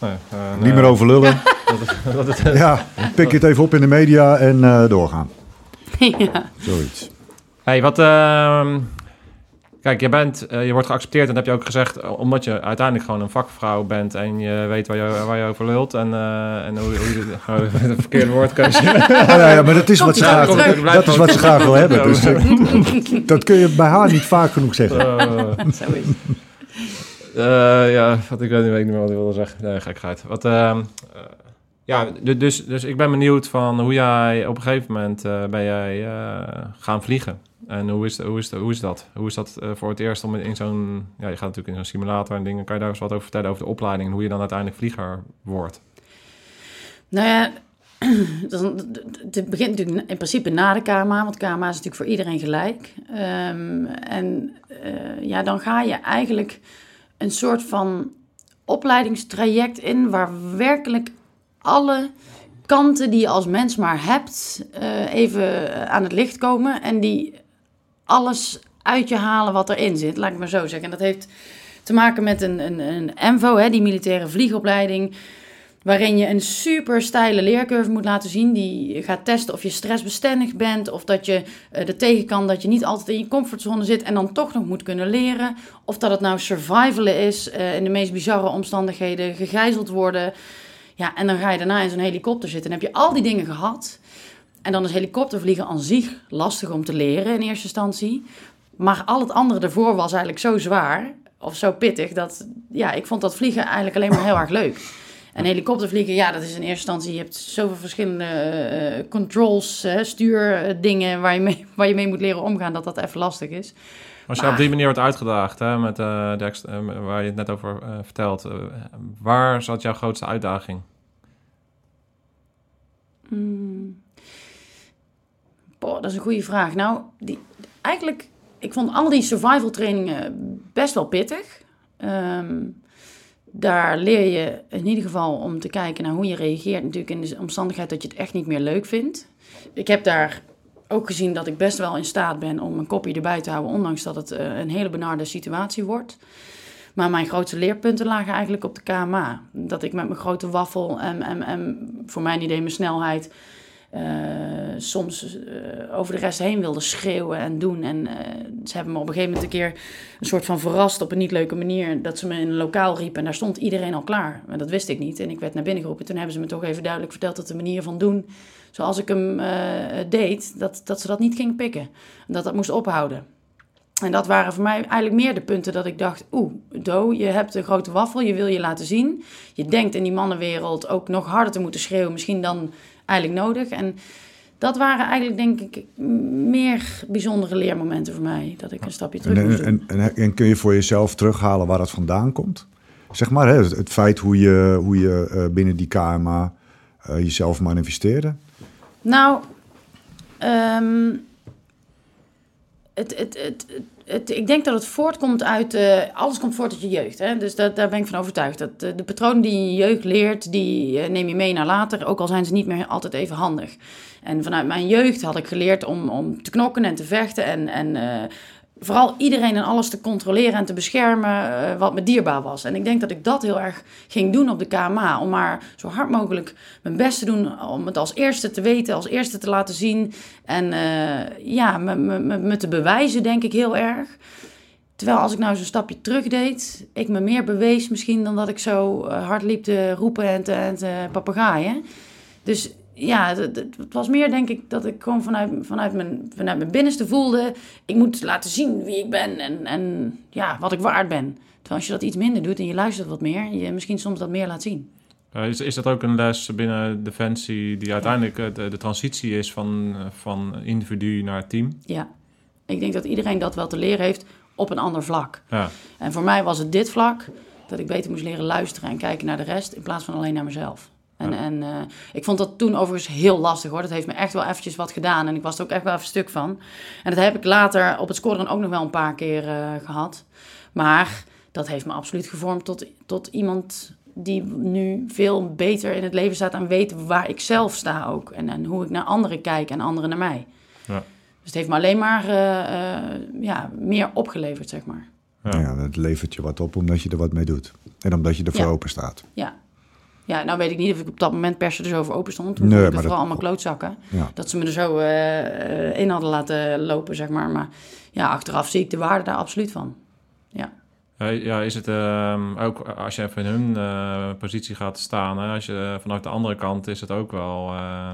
Speaker 3: Nee, eh,
Speaker 4: Niet meer over lullen.
Speaker 3: Dat het,
Speaker 4: Ja, pik het even op in de media en eh, doorgaan.
Speaker 2: ja.
Speaker 4: Zoiets.
Speaker 3: Hey, wat... ehm, kijk, je, bent, eh, je wordt geaccepteerd en dat heb je ook gezegd... eh, omdat je uiteindelijk gewoon een vakvrouw bent... en je weet waar je, waar je over lult... en, eh, en hoe, hoe je... Oh, het verkeerde woordkeuze.
Speaker 4: Ja, ja, ja, maar dat is wat ze graag, dat is wat ze graag wil hebben. Dus, dat kun je bij haar niet vaak genoeg zeggen.
Speaker 2: Zo is.
Speaker 3: Eh, ja, wat ik weet niet, weet ik niet meer wat ik wilde zeggen. Nee, gekheid. Wat, ehm, eh, ja, du- dus, dus ik ben benieuwd van hoe jij op een gegeven moment eh, ben jij eh, gaan vliegen. En hoe is, hoe is, hoe is dat? Hoe is dat eh, voor het eerst om in, zo'n... Ja, je gaat natuurlijk in zo'n simulator en dingen. Kan je daar eens wat over vertellen over de opleiding... en hoe je dan uiteindelijk vlieger wordt?
Speaker 2: Nou ja, het begint natuurlijk in principe na de KMA, want KMA is natuurlijk voor iedereen gelijk. Ehm, en ja, dan ga je eigenlijk een soort van opleidingstraject in waar werkelijk alle kanten die je als mens maar hebt eh, even aan het licht komen en die alles uit je halen wat erin zit, laat ik maar zo zeggen. En dat heeft te maken met een, een, een MVO, hè, die militaire vliegopleiding waarin je een super steile leercurve moet laten zien. Die gaat testen of je stressbestendig bent, of dat je eh er tegen kan dat je niet altijd in je comfortzone zit en dan toch nog moet kunnen leren. Of dat het nou survivalen is, eh, in de meest bizarre omstandigheden gegijzeld worden. Ja, en dan ga je daarna in zo'n helikopter zitten en heb je al die dingen gehad. En dan is helikoptervliegen aan zich lastig om te leren in eerste instantie. Maar al het andere ervoor was eigenlijk zo zwaar, of zo pittig, dat ja, ik vond dat vliegen eigenlijk alleen maar heel erg leuk. En helikoptervliegen, ja, dat is in eerste instantie, je hebt zoveel verschillende eh, controls, eh, stuurdingen waar, je mee, waar je mee moet leren omgaan, dat dat even lastig is.
Speaker 3: Als je
Speaker 2: Maar-
Speaker 3: op die manier wordt uitgedaagd, hè, met, eh, de eh, waar je het net over eh, vertelt... eh, waar zat jouw grootste uitdaging?
Speaker 2: Boah, dat is een goede vraag. Nou, die, eigenlijk, ik vond al die survival trainingen best wel pittig. Ehm, daar leer je in ieder geval om te kijken naar hoe je reageert natuurlijk in de omstandigheid dat je het echt niet meer leuk vindt. Ik heb daar ook gezien dat ik best wel in staat ben om een kopje erbij te houden, ondanks dat het eh, een hele benarde situatie wordt. Maar mijn grootste leerpunten lagen eigenlijk op de KMA. Dat ik met mijn grote waffel en, en, en voor mijn idee mijn snelheid... eh, soms eh, over de rest heen wilde schreeuwen en doen. En eh, ze hebben me op een gegeven moment een keer een soort van verrast op een niet leuke manier. Dat ze me in een lokaal riepen en daar stond iedereen al klaar. Maar dat wist ik niet. En ik werd naar binnen geroepen. Toen hebben ze me toch even duidelijk verteld dat de manier van doen zoals ik hem deed, dat, dat ze dat niet gingen pikken. En dat dat moest ophouden. En dat waren voor mij eigenlijk meer de punten dat ik dacht... Oeh, Do, je hebt een grote waffel, je wil je laten zien. Je denkt in die mannenwereld ook nog harder te moeten schreeuwen... misschien dan eigenlijk nodig. En dat waren eigenlijk, denk ik, meer bijzondere leermomenten voor mij. Dat ik een stapje terug moest
Speaker 4: En,
Speaker 2: doen.
Speaker 4: en, en, en kun je voor jezelf terughalen waar dat vandaan komt? Zeg maar, hè, het, het feit hoe je, hoe je eh, binnen die KMA eh, jezelf manifesteerde.
Speaker 2: Nou, ehm, het, het, het, ik denk dat het voortkomt uit... eh, alles komt voort uit je jeugd. Hè? Dus dat, daar ben ik van overtuigd. Dat, eh, de patronen die je jeugd leert, die eh, neem je mee naar later. Ook al zijn ze niet meer altijd even handig. En vanuit mijn jeugd had ik geleerd om, om te knokken en te vechten. En, en vooral iedereen en alles te controleren en te beschermen eh, wat me dierbaar was. En ik denk dat ik dat heel erg ging doen op de KMA. Om maar zo hard mogelijk mijn best te doen om het als eerste te weten, als eerste te laten zien. En eh, ja, me, me, me, te bewijzen denk ik heel erg. Terwijl als ik nou zo'n stapje terug deed, ik me meer bewees misschien dan dat ik zo eh, hard liep te roepen en te, en te papegaaien. Dus ja, het, was meer denk ik dat ik gewoon vanuit, vanuit, mijn, vanuit mijn binnenste voelde... ik moet laten zien wie ik ben en, en ja, wat ik waard ben. Terwijl als je dat iets minder doet en je luistert wat meer... je misschien soms dat meer laat zien.
Speaker 3: Eh, is, is dat ook een les binnen Defensie die uiteindelijk eh, de, de transitie is van, eh, van individu naar team?
Speaker 2: Ja, ik denk dat iedereen dat wel te leren heeft op een ander vlak.
Speaker 3: Ja,
Speaker 2: En voor mij was het dit vlak dat ik beter moest leren luisteren en kijken naar de rest in plaats van alleen naar mezelf. En,
Speaker 3: Ja.
Speaker 2: en eh, ik vond dat toen overigens heel lastig hoor. Dat heeft me echt wel eventjes wat gedaan en ik was er ook echt wel even stuk van. En dat heb ik later op het scoren ook nog wel een paar keer eh, gehad. Maar dat heeft me absoluut gevormd tot, tot iemand die nu veel beter in het leven staat en weet waar ik zelf sta ook. En, en hoe ik naar anderen kijk en anderen naar mij.
Speaker 3: Ja.
Speaker 2: Dus het heeft me alleen maar eh, eh, ja, meer opgeleverd, zeg maar.
Speaker 3: ja.
Speaker 4: Ja. dat levert je wat op omdat je er wat mee doet. En omdat je ervoor
Speaker 2: Ja.
Speaker 4: open staat.
Speaker 2: Ja. Ja, nou weet ik niet of ik op dat moment per se er zo voor open stond. Toen
Speaker 4: Nee, maar
Speaker 2: vooral
Speaker 4: dat-
Speaker 2: allemaal klootzakken.
Speaker 4: Ja.
Speaker 2: Dat ze me er zo eh, eh, in hadden laten lopen, zeg maar. Maar ja, achteraf zie ik de waarde daar absoluut van. Ja.
Speaker 3: Ja, ja, is het ehm, ook als je even in hun eh, positie gaat staan, hè, als je vanuit de andere kant is het ook wel eh,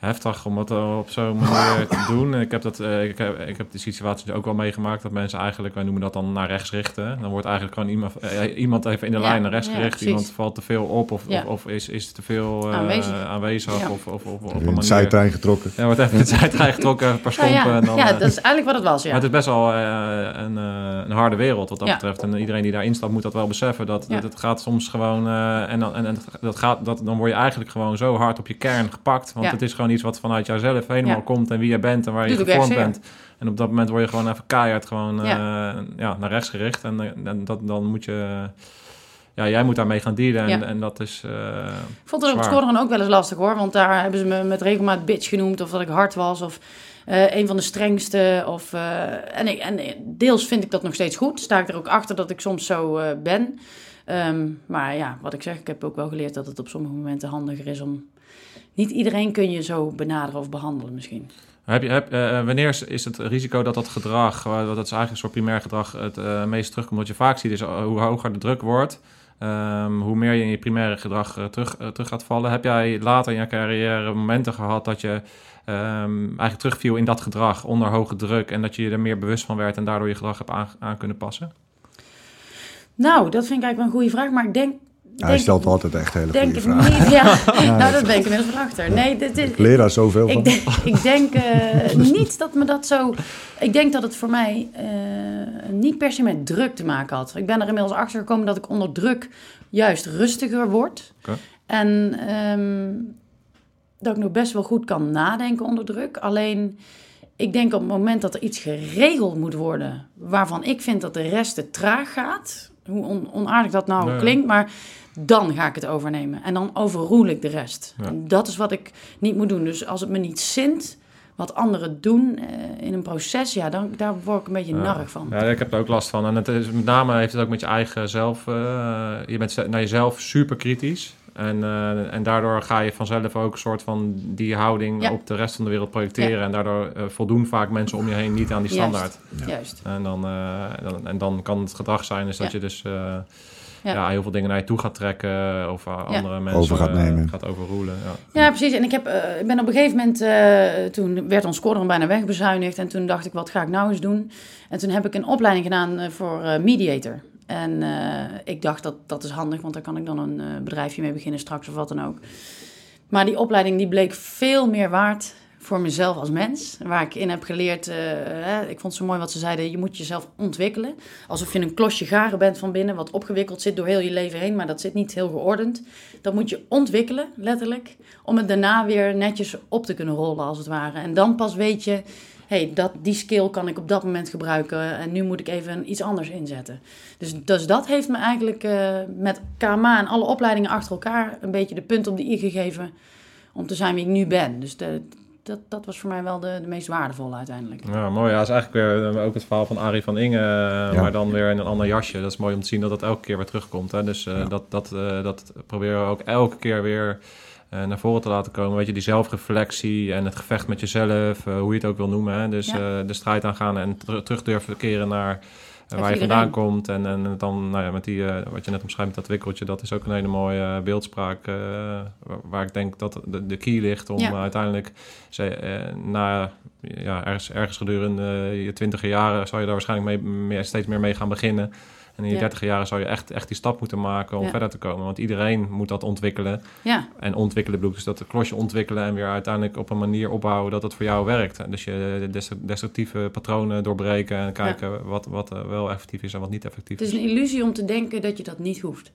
Speaker 3: heftig om het eh, op zo'n manier te doen. Ik heb, dat, eh, ik, heb, ik heb die situatie ook wel meegemaakt dat mensen eigenlijk, wij noemen dat dan naar rechts richten. Dan wordt eigenlijk gewoon iemand, eh, iemand even in de
Speaker 2: Ja,
Speaker 3: lijn naar rechts
Speaker 2: ja,
Speaker 3: gericht.
Speaker 2: precies.
Speaker 3: Iemand valt te veel op of,
Speaker 2: Ja.
Speaker 3: of, of is, is te veel eh,
Speaker 2: Aanwezig.
Speaker 3: aanwezig
Speaker 2: Ja.
Speaker 3: of, of, of, op een manier.
Speaker 4: zijtrein getrokken.
Speaker 3: Ja, wordt even in het zijtrein getrokken, een paar
Speaker 2: Nou
Speaker 3: stompen.
Speaker 2: ja,
Speaker 3: en dan,
Speaker 2: ja, dat is eigenlijk wat het was, ja.
Speaker 3: maar het is best wel een, een harde wereld wat dat
Speaker 2: Ja.
Speaker 3: betreft. En iedereen die daar instapt moet dat wel beseffen. Dat,
Speaker 2: Ja.
Speaker 3: dat het gaat soms gewoon... en dan, en, en dat gaat, dat, dan word je eigenlijk gewoon zo hard op je kern gepakt. Want
Speaker 2: Ja.
Speaker 3: het is gewoon iets wat vanuit jouzelf helemaal
Speaker 2: Ja.
Speaker 3: komt. En wie je bent en waar je gevormd bent. En op dat moment word je gewoon even keihard gewoon, eh,
Speaker 2: Ja.
Speaker 3: ja. naar rechts gericht. En, eh, en dat, dan moet je... Ja, jij moet daarmee gaan dealen. En,
Speaker 2: Ja.
Speaker 3: en dat is... eh,
Speaker 2: Ik vond het op het scoren ook wel eens lastig hoor. Want daar hebben ze me met regelmaat bitch genoemd. Of dat ik hard was. Of een van de strengste. Of, en, ik, en deels vind ik dat nog steeds goed. Sta ik er ook achter dat ik soms zo ben. Ehm, maar ja, wat ik zeg, ik heb ook wel geleerd dat het op sommige momenten handiger is om... Niet iedereen kun je zo benaderen of behandelen misschien.
Speaker 3: Heb je, heb, eh, wanneer is, het risico dat dat gedrag, eh, dat is eigenlijk een soort primair gedrag, het eh, meest terugkomt? Wat je vaak ziet is eh, hoe hoger de druk wordt, ehm, hoe meer je in je primaire gedrag eh, terug, eh, terug gaat vallen. Heb jij later in je carrière momenten gehad dat je ehm, eigenlijk terugviel in dat gedrag onder hoge druk en dat je je er meer bewust van werd en daardoor je gedrag hebt aan, aan kunnen passen?
Speaker 2: Nou, dat vind ik eigenlijk wel een goede vraag. Maar ik denk...
Speaker 4: Hij
Speaker 2: denk-
Speaker 4: stelt altijd echt hele
Speaker 2: Denk
Speaker 4: goede
Speaker 2: ik
Speaker 4: vragen.
Speaker 2: niet, ja. nou, dat ben ik inmiddels van achter. Nee, dit is...
Speaker 4: Ik leer daar zoveel van.
Speaker 2: Ik denk, ik denk eh, niet dat me dat zo. Ik denk dat het voor mij eh, niet per se met druk te maken had. Ik ben er inmiddels achter gekomen dat ik onder druk juist rustiger word.
Speaker 3: Oké.
Speaker 2: En ehm, dat ik nog best wel goed kan nadenken onder druk. Alleen, ik denk op het moment dat er iets geregeld moet worden... waarvan ik vind dat de rest te traag gaat... hoe on- onaardig dat nou klinkt, maar dan ga ik het overnemen. En dan overroel ik de rest.
Speaker 3: Ja.
Speaker 2: En dat is wat ik niet moet doen. Dus als het me niet zint, wat anderen doen eh, in een proces, ja, dan, daar word ik een beetje
Speaker 3: Ja.
Speaker 2: narrig van.
Speaker 3: Ja, ik heb er ook last van. En het is, met name heeft het ook met je eigen zelf... eh, je bent naar jezelf super kritisch. En, eh, en daardoor ga je vanzelf ook een soort van die houding
Speaker 2: Ja.
Speaker 3: op de rest van de wereld projecteren. En daardoor voldoen vaak mensen om je heen niet aan die
Speaker 2: Juist.
Speaker 3: standaard.
Speaker 2: Juist.
Speaker 3: En dan, dan, en dan kan het gedrag zijn is dat je dus
Speaker 2: Ja.
Speaker 3: ja. heel veel dingen naar je toe gaat trekken. Of andere mensen
Speaker 4: Over gaat
Speaker 3: eh,
Speaker 4: nemen.
Speaker 3: gaat overroelen. Ja.
Speaker 2: Ja, precies. En ik, heb, eh, ik ben op een gegeven moment, eh, toen werd ons squadron bijna wegbezuinigd. En toen dacht ik, wat ga ik nou eens doen? En toen heb ik een opleiding gedaan voor eh, mediator. En eh, ik dacht, dat, dat is handig, want daar kan ik dan een eh, bedrijfje mee beginnen straks of wat dan ook. Maar die opleiding die bleek veel meer waard voor mezelf als mens. Waar ik in heb geleerd, eh, ik vond het zo mooi wat ze zeiden, je moet jezelf ontwikkelen. Alsof je een klosje garen bent van binnen, wat opgewikkeld zit door heel je leven heen, maar dat zit niet heel geordend. Dat moet je ontwikkelen, letterlijk, om het daarna weer netjes op te kunnen rollen, als het ware. En dan pas weet je, hey, dat, die skill kan ik op dat moment gebruiken en nu moet ik even iets anders inzetten. Dus, dus dat heeft me eigenlijk eh, met KMA en alle opleidingen achter elkaar een beetje de punt op de i gegeven om te zijn wie ik nu ben. Dus de, dat, dat was voor mij wel de, de meest waardevolle uiteindelijk.
Speaker 3: Ja, mooi. Ja, dat is eigenlijk weer eh, ook het verhaal van Arie van Inge, eh, maar dan weer in een ander jasje. Dat is mooi om te zien dat dat elke keer weer terugkomt. Hè? Dus eh, dat, dat, eh, dat proberen we ook elke keer weer eh, naar voren te laten komen. Weet je, die zelfreflectie en het gevecht met jezelf, hoe je het ook wil noemen. Hè? Dus
Speaker 2: Ja.
Speaker 3: eh, de strijd aangaan en ter- terug durven keren naar waar je vandaan komt. En, en dan, nou ja, met die, eh, wat je net omschrijft dat wikkeltje, dat is ook een hele mooie eh, beeldspraak. eh, waar, ik denk dat de, de key ligt om
Speaker 2: Ja.
Speaker 3: uiteindelijk ze, na ja, ergens, ergens gedurende je twintiger jaren zou je daar waarschijnlijk mee, meer, steeds meer mee gaan beginnen. En in je
Speaker 2: Ja.
Speaker 3: dertiger jaren zou je echt, echt die stap moeten maken om verder te komen. Want iedereen moet dat ontwikkelen.
Speaker 2: Ja,
Speaker 3: En ontwikkelen bedoel ik dus dat klosje ontwikkelen en weer uiteindelijk op een manier opbouwen dat het voor jou werkt. En dus je de dest- destructieve patronen doorbreken en kijken wat, wat eh, wel effectief is en wat niet effectief
Speaker 2: het is
Speaker 3: is.
Speaker 2: een illusie om te denken dat je dat niet hoeft.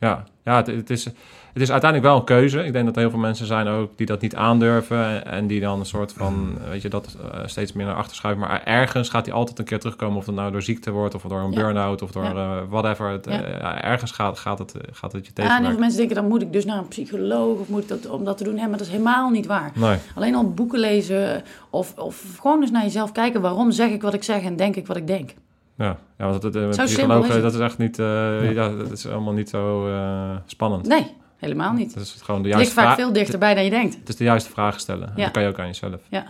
Speaker 3: Ja, ja het, het, is, het is uiteindelijk wel een keuze. Ik denk dat er heel veel mensen zijn ook die dat niet aandurven. En, die dan een soort van, weet je, dat eh, steeds meer naar achter schuiven. Maar ergens gaat hij altijd een keer terugkomen. Of het nou door ziekte wordt, of door een
Speaker 2: Ja.
Speaker 3: burn-out, of door
Speaker 2: Ja.
Speaker 3: eh, whatever. Het,
Speaker 2: Ja.
Speaker 3: eh, ja, ergens gaat, gaat, het, gaat het je
Speaker 2: Ja, en heel veel mensen denken, dan moet ik dus naar een psycholoog of moet ik dat om dat te doen. Nee, maar dat is helemaal niet waar.
Speaker 3: Nee,
Speaker 2: Alleen al boeken lezen of, of gewoon eens naar jezelf kijken. Waarom zeg ik wat ik zeg en denk ik wat ik denk?
Speaker 3: Ja. ja want het, het,
Speaker 2: Zo simpel
Speaker 3: psychologen,
Speaker 2: is het.
Speaker 3: dat is echt niet, eh, ja. dat is allemaal niet zo eh, spannend.
Speaker 2: Nee, helemaal niet.
Speaker 3: Het is gewoon de
Speaker 2: Het ligt
Speaker 3: juiste
Speaker 2: vaak
Speaker 3: vraag.
Speaker 2: veel dichterbij dan je denkt.
Speaker 3: Het is de juiste vragen stellen. En. Dat kan je ook aan jezelf.
Speaker 2: Ja,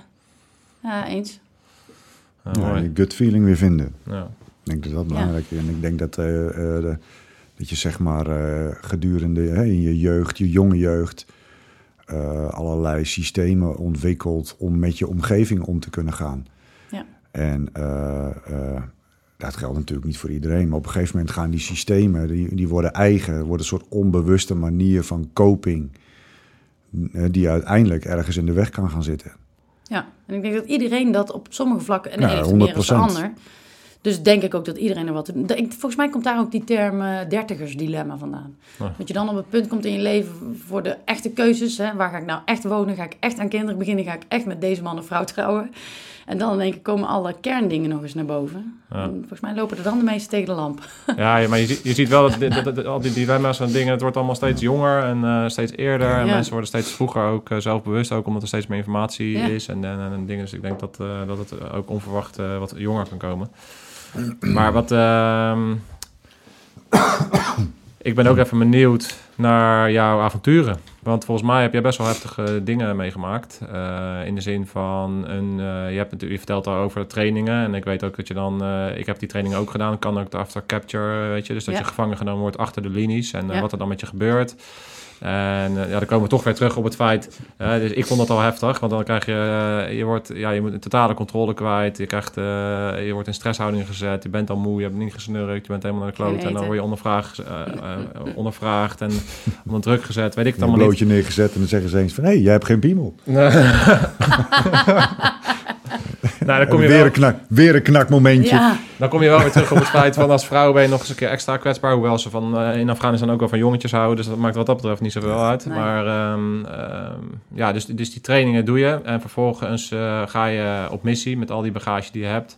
Speaker 2: eens.
Speaker 3: Ja,
Speaker 4: Ja,
Speaker 3: mooi.
Speaker 4: je gut feeling weer vinden.
Speaker 3: Ja.
Speaker 4: Ik denk dat dat belangrijk is. En ik denk dat, eh, eh, de- dat je zeg maar eh, gedurende hè, in je jeugd, je jonge jeugd, eh, allerlei systemen ontwikkelt om met je omgeving om te kunnen gaan.
Speaker 2: Ja.
Speaker 4: En eh, eh, dat geldt natuurlijk niet voor iedereen, maar op een gegeven moment gaan die systemen, die, die worden eigen, worden een soort onbewuste manier van coping, eh, die uiteindelijk ergens in de weg kan gaan zitten.
Speaker 2: Ja, en ik denk dat iedereen dat op sommige vlakken, en de
Speaker 4: Ja,
Speaker 2: meer dan de
Speaker 4: 100%.
Speaker 2: ander. Dus denk ik ook dat iedereen er wat... Volgens mij komt daar ook die term eh, dertigersdilemma vandaan.
Speaker 3: Ja.
Speaker 2: Dat je dan op het punt komt in je leven voor de echte keuzes. Hè? Waar ga ik nou echt wonen? Ga ik echt aan kinderen beginnen? Ga ik echt met deze man of vrouw trouwen? En dan in één keer komen alle kerndingen nog eens naar boven.
Speaker 3: Ja.
Speaker 2: Volgens mij lopen er dan de meeste tegen de lamp.
Speaker 3: Ja, maar je, ziet- je ziet wel dat, dit- dat- dat- al die dilemma's en dingen, het wordt allemaal steeds jonger en eh, steeds eerder. En
Speaker 2: Ja.
Speaker 3: mensen worden steeds vroeger ook eh, zelfbewust, ook omdat er steeds meer informatie is en, en, en dingen. Dus ik denk dat, dat het ook onverwacht wat jonger kan komen. Maar wat... ehm, ik ben ook even benieuwd naar jouw avonturen. Want volgens mij heb jij best wel heftige dingen meegemaakt. Eh, in de zin van, een, eh, je, hebt natuurlijk, je vertelt al over trainingen. En ik weet ook dat je dan, eh, ik heb die trainingen ook gedaan. Kan ook de after capture, weet je. Dus dat
Speaker 2: Ja.
Speaker 3: je gevangen genomen wordt achter de linies. En
Speaker 2: Ja.
Speaker 3: wat er dan met je gebeurt. En eh, ja, dan komen we toch weer terug op het feit. dus ik vond dat al heftig, want dan krijg je, eh, je wordt, ja, je moet een totale controle kwijt. Je krijgt, eh, je wordt in stresshouding gezet. Je bent al moe, je hebt niet gesnurkt, je bent helemaal naar de kloot. En dan word je ondervraagd, ondervraagd en onder druk gezet. Weet ik het
Speaker 4: Een
Speaker 3: allemaal niet.
Speaker 4: blootje neergezet en dan zeggen ze eens van... hé, hey, jij hebt geen piemel.
Speaker 3: Nou, dan kom, je
Speaker 4: weer,
Speaker 3: wel,
Speaker 4: een knak, weer een knakmomentje.
Speaker 2: Ja,
Speaker 3: dan kom je wel weer terug op het feit van als vrouw ben je nog eens een keer extra kwetsbaar. Hoewel ze van, eh, in Afghanistan ook wel van jongetjes houden. Dus dat maakt wat dat betreft niet zoveel uit.
Speaker 2: Nee.
Speaker 3: Maar ehm, ehm, ja, dus, dus die trainingen doe je. En vervolgens eh, ga je op missie met al die bagage die je hebt.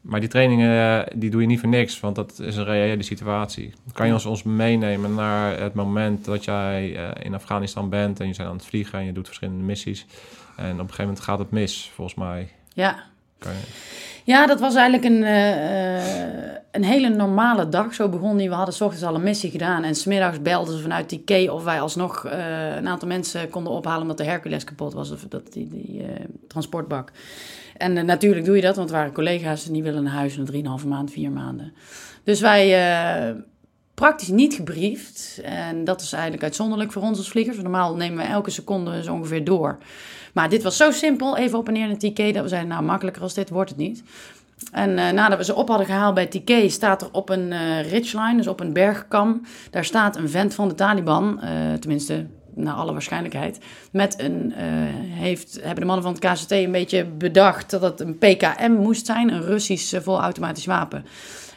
Speaker 3: Maar die trainingen eh, die doe je niet voor niks, want dat is een reële situatie. Kan je ons, ons meenemen naar het moment dat jij eh, in Afghanistan bent en je bent aan het vliegen en je doet verschillende missies. En op een gegeven moment gaat het mis, volgens mij.
Speaker 2: Ja. Ja, dat was eigenlijk een, eh, eh, een hele normale dag. Zo begon die. We hadden 's ochtends al een missie gedaan. En smiddags belden ze vanuit die key of wij alsnog eh, een aantal mensen konden ophalen omdat de Hercules kapot was. Of dat, die, die transportbak. En natuurlijk doe je dat, want het waren collega's en die willen naar huis na 3,5 maand, 4 maanden. Dus wij praktisch niet gebriefd. En dat is eigenlijk uitzonderlijk voor ons als vliegers. Normaal nemen we elke seconde zo ongeveer door. Maar dit was zo simpel, even op en neer naar TK, dat we zeiden, nou makkelijker als dit wordt het niet. En eh, nadat we ze op hadden gehaald bij TK, staat er op een eh ridgeline, dus op een bergkam, daar staat een vent van de Taliban, eh, tenminste naar alle waarschijnlijkheid, met een, heeft, hebben de mannen van het KCT een beetje bedacht dat het een PKM moest zijn, een Russisch volautomatisch wapen.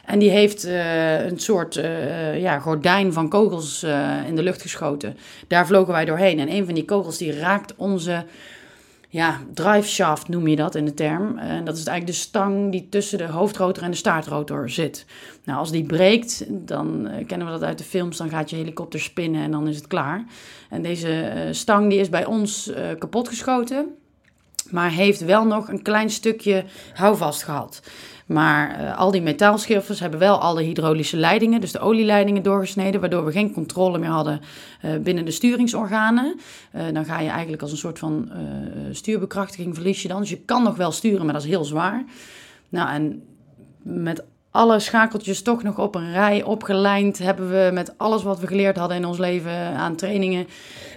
Speaker 2: En die heeft eh, een soort eh, ja, gordijn van kogels eh, in de lucht geschoten. Daar vlogen wij doorheen. En een van die kogels die raakt onze ja, drive shaft noem je dat in de term. En dat is eigenlijk de stang die tussen de hoofdrotor en de staartrotor zit. Nou, als die breekt, dan eh, kennen we dat uit de films, dan gaat je helikopter spinnen en dan is het klaar. En deze eh, stang die is bij ons eh kapotgeschoten, maar heeft wel nog een klein stukje houvast gehad. Maar eh, al die metaalschiffers hebben wel alle hydraulische leidingen, dus de olieleidingen doorgesneden, waardoor we geen controle meer hadden eh, binnen de sturingsorganen. Eh, dan ga je eigenlijk als een soort van stuurbekrachtiging verlies je dan. Dus je kan nog wel sturen, maar dat is heel zwaar. Nou, en met alle schakeltjes toch nog op een rij opgelijnd hebben we met alles wat we geleerd hadden in ons leven aan trainingen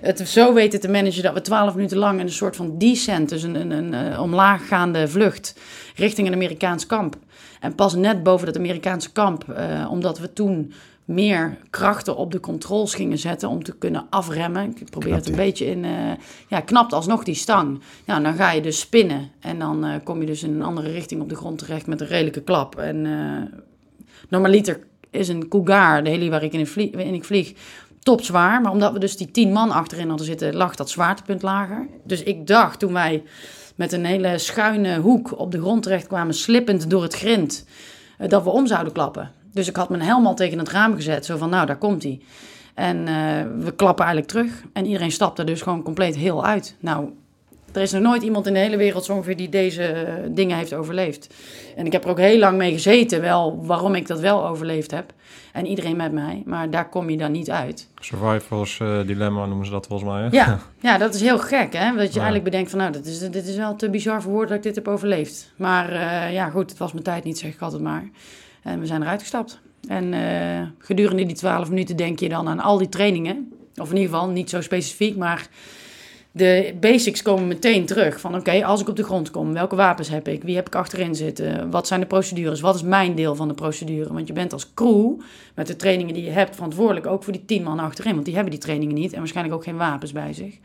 Speaker 2: het zo weten te managen dat we twaalf minuten lang een soort van descent, dus een, een, een, eh, omlaaggaande vlucht richting een Amerikaans kamp. En pas net boven dat Amerikaanse kamp, eh, omdat we toen meer krachten op de controls gingen zetten om te kunnen afremmen. Ik probeer het een beetje in... eh, ja, knapt alsnog die stang. Nou, dan ga je dus spinnen. En dan eh, kom je dus in een andere richting op de grond terecht met een redelijke klap. En eh normaliter is een Cougar, de heli waar ik in, vlieg, in ik vlieg, topzwaar. Maar omdat we dus die tien man achterin hadden zitten, lag dat zwaartepunt lager. Dus ik dacht toen wij met een hele schuine hoek op de grond terecht kwamen, slippend door het grind, dat we om zouden klappen. Dus ik had mijn helm al tegen het raam gezet, zo van nou, daar komt hij. En eh, we klappen eigenlijk terug. En iedereen stapte dus gewoon compleet heel uit. Nou, er is nog nooit iemand in de hele wereld zo ongeveer die deze eh, dingen heeft overleefd. En ik heb er ook heel lang mee gezeten, wel waarom ik dat wel overleefd heb. En iedereen met mij. Maar daar kom je dan niet uit.
Speaker 3: Survivors eh, dilemma noemen ze dat volgens mij. Hè?
Speaker 2: Ja, ja dat is heel gek, hè? Dat je
Speaker 3: Ja.
Speaker 2: eigenlijk bedenkt van, nou, dit is, dit is wel te bizar voor woorden dat ik dit heb overleefd. Maar ja, goed, het was mijn tijd niet, zeg ik altijd maar. En we zijn eruit gestapt. En eh, gedurende die twaalf minuten denk je dan aan al die trainingen. Of in ieder geval niet zo specifiek, maar de basics komen meteen terug. Van oké, als ik op de grond kom, welke wapens heb ik? Wie heb ik achterin zitten? Wat zijn de procedures? Wat is mijn deel van de procedure? Want je bent als crew, met de trainingen die je hebt, verantwoordelijk ook voor die tien man achterin. Want die hebben die trainingen niet en waarschijnlijk ook geen wapens bij zich.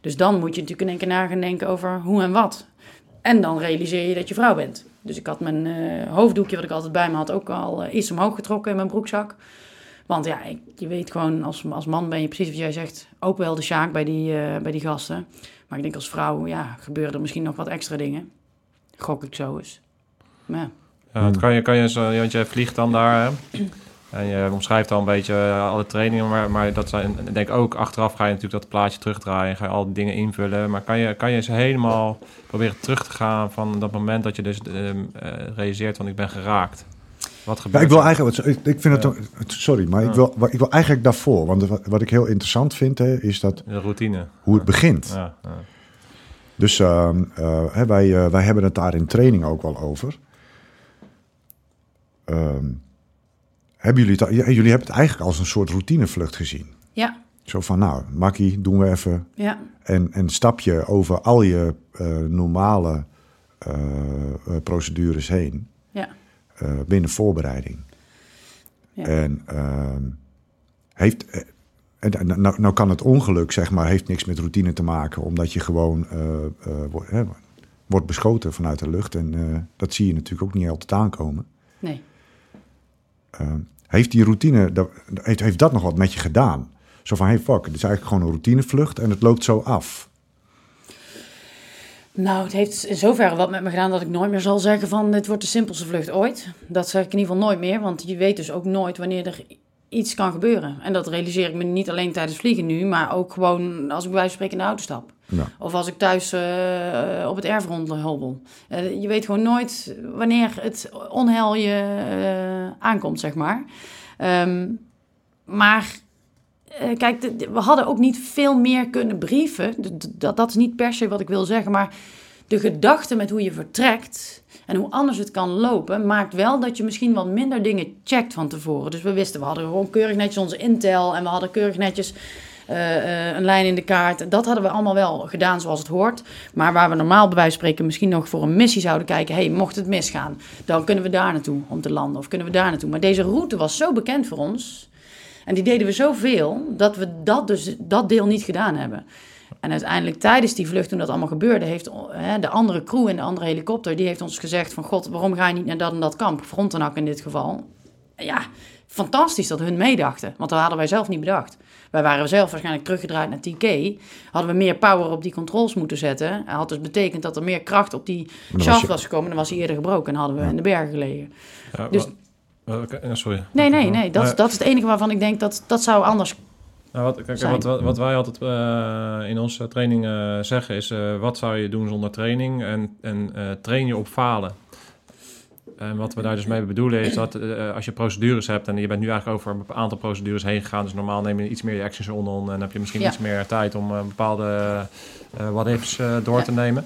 Speaker 2: Dus dan moet je natuurlijk in één keer na gaan denken over hoe en wat. En dan realiseer je dat je vrouw bent. Dus ik had mijn eh, hoofddoekje, wat ik altijd bij me had, ook al eh, iets omhoog getrokken in mijn broekzak. Want ja, je weet gewoon, als, als man ben je precies wat jij zegt, ook wel de sjaak bij die, eh, bij die gasten. Maar ik denk als vrouw, ja, gebeuren er misschien nog wat extra dingen. Gok ik zo eens. Maar ja.
Speaker 3: Ja, kan je, kan je zo, want vliegt dan daar. Hè? En je omschrijft al een beetje eh, alle trainingen, maar, maar dat zijn, ik denk ook achteraf ga je natuurlijk dat plaatje terugdraaien en ga je al die dingen invullen. Maar kan je, kan je ze helemaal proberen terug te gaan van dat moment dat je dus eh, realiseert van ik ben geraakt? Wat
Speaker 4: Ja,
Speaker 3: gebeurt
Speaker 4: ik wil eigenlijk, ik, ik vind het, sorry, maar ik, wil, ik wil eigenlijk daarvoor, want wat, wat ik heel interessant vind, hè, is dat
Speaker 3: De routine.
Speaker 4: hoe het begint.
Speaker 3: Ja.
Speaker 4: Dus hè, wij, wij hebben het daar in training ook wel over. Ehm, hebben jullie, het, jullie hebben het eigenlijk als een soort routinevlucht gezien.
Speaker 2: Ja,
Speaker 4: Zo van, nou, makkie, doen we even.
Speaker 2: ja,
Speaker 4: En, en stap je over al je eh, normale eh, eh, procedures heen
Speaker 2: ja.
Speaker 4: binnen voorbereiding.
Speaker 2: Ja.
Speaker 4: En ehm, heeft, en, nou, nou, kan het ongeluk, zeg maar, heeft niks met routine te maken, omdat je gewoon wordt, hè, wordt beschoten vanuit de lucht. En dat zie je natuurlijk ook niet altijd aankomen.
Speaker 2: Nee.
Speaker 4: Ehm, heeft die routine, dat- heeft, heeft dat nog wat met je gedaan? Zo van, hey fuck, het is eigenlijk gewoon een routinevlucht en het loopt zo af.
Speaker 2: Nou, het heeft in zoverre wat met me gedaan dat ik nooit meer zal zeggen van dit wordt de simpelste vlucht ooit. Dat zeg ik in ieder geval nooit meer, want je weet dus ook nooit wanneer er iets kan gebeuren. En dat realiseer ik me niet alleen tijdens vliegen nu, maar ook gewoon als ik bij wijze van spreken in de auto stap.
Speaker 4: Ja.
Speaker 2: Of als ik thuis eh, op het erf rondhobbel. Eh, je weet gewoon nooit wanneer het onheil je eh, aankomt, zeg maar. Ehm, maar kijk, de- de- we hadden ook niet veel meer kunnen brieven. Dat, dat is niet per se wat ik wil zeggen, maar de gedachte met hoe je vertrekt en hoe anders het kan lopen, maakt wel dat je misschien wat minder dingen checkt van tevoren. Dus we wisten, we hadden gewoon keurig netjes onze intel en we hadden keurig netjes eh, eh, een lijn in de kaart. Dat hadden we allemaal wel gedaan zoals het hoort. Maar waar we normaal bij wijze van spreken misschien nog voor een missie zouden kijken, hey, mocht het misgaan, dan kunnen we daar naartoe om te landen of kunnen we daar naartoe. Maar deze route was zo bekend voor ons. En die deden we zoveel dat we dat, dus, dat deel niet gedaan hebben. En uiteindelijk tijdens die vlucht, toen dat allemaal gebeurde, heeft hè, de andere crew en de andere helikopter, die heeft ons gezegd van god, waarom ga je niet naar dat en dat kamp? Frontenac in dit geval. Ja, fantastisch dat hun meedachten, want dat hadden wij zelf niet bedacht. Wij waren zelf waarschijnlijk teruggedraaid naar TK. Hadden we meer power op die controls moeten zetten. En had dus betekend dat er meer kracht op die shaft was gekomen. Dan was hij eerder gebroken en hadden we in de bergen gelegen.
Speaker 3: Ja,
Speaker 2: Dus-
Speaker 3: eh, sorry.
Speaker 2: Nee, nee, nee. Dat, dat is het enige waarvan ik denk dat dat zou anders
Speaker 3: Nou, wat, kijk, wat, wat, wat wij altijd eh, in onze training eh, zeggen is... eh, wat zou je doen zonder training? En, en train je op falen. En wat we daar dus mee bedoelen is dat als je procedures hebt... en je bent nu eigenlijk over een aantal procedures heen gegaan... dus normaal neem je iets meer je actions on en heb je misschien
Speaker 2: Ja.
Speaker 3: iets meer tijd... om bepaalde what-ifs door
Speaker 2: Ja.
Speaker 3: te nemen.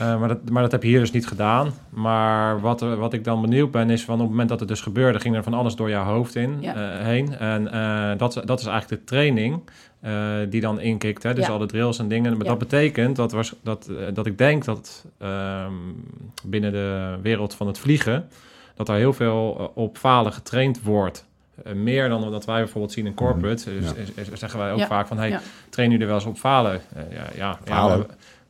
Speaker 3: Eh, maar, dat, maar dat heb je hier dus niet gedaan. Maar wat, er- wat ik dan benieuwd ben, is van op het moment dat het dus gebeurde, ging er van alles door jouw hoofd in,
Speaker 2: Ja.
Speaker 3: eh, heen. En eh, dat, dat is eigenlijk de training eh, die dan inkikt. Hè? Dus
Speaker 2: Ja.
Speaker 3: al de drills en dingen. Maar
Speaker 2: Ja.
Speaker 3: dat betekent dat, was, dat, eh, dat ik denk dat ehm, binnen de wereld van het vliegen, dat daar heel veel eh, op falen getraind wordt. Eh, meer dan dat wij bijvoorbeeld zien in corporate. Dus,
Speaker 4: Ja.
Speaker 3: is- is- zeggen wij ook
Speaker 2: Ja.
Speaker 3: vaak van, hey,
Speaker 2: Ja.
Speaker 3: trainen jullie er wel eens op falen? Eh, ja, ja,
Speaker 4: Falen?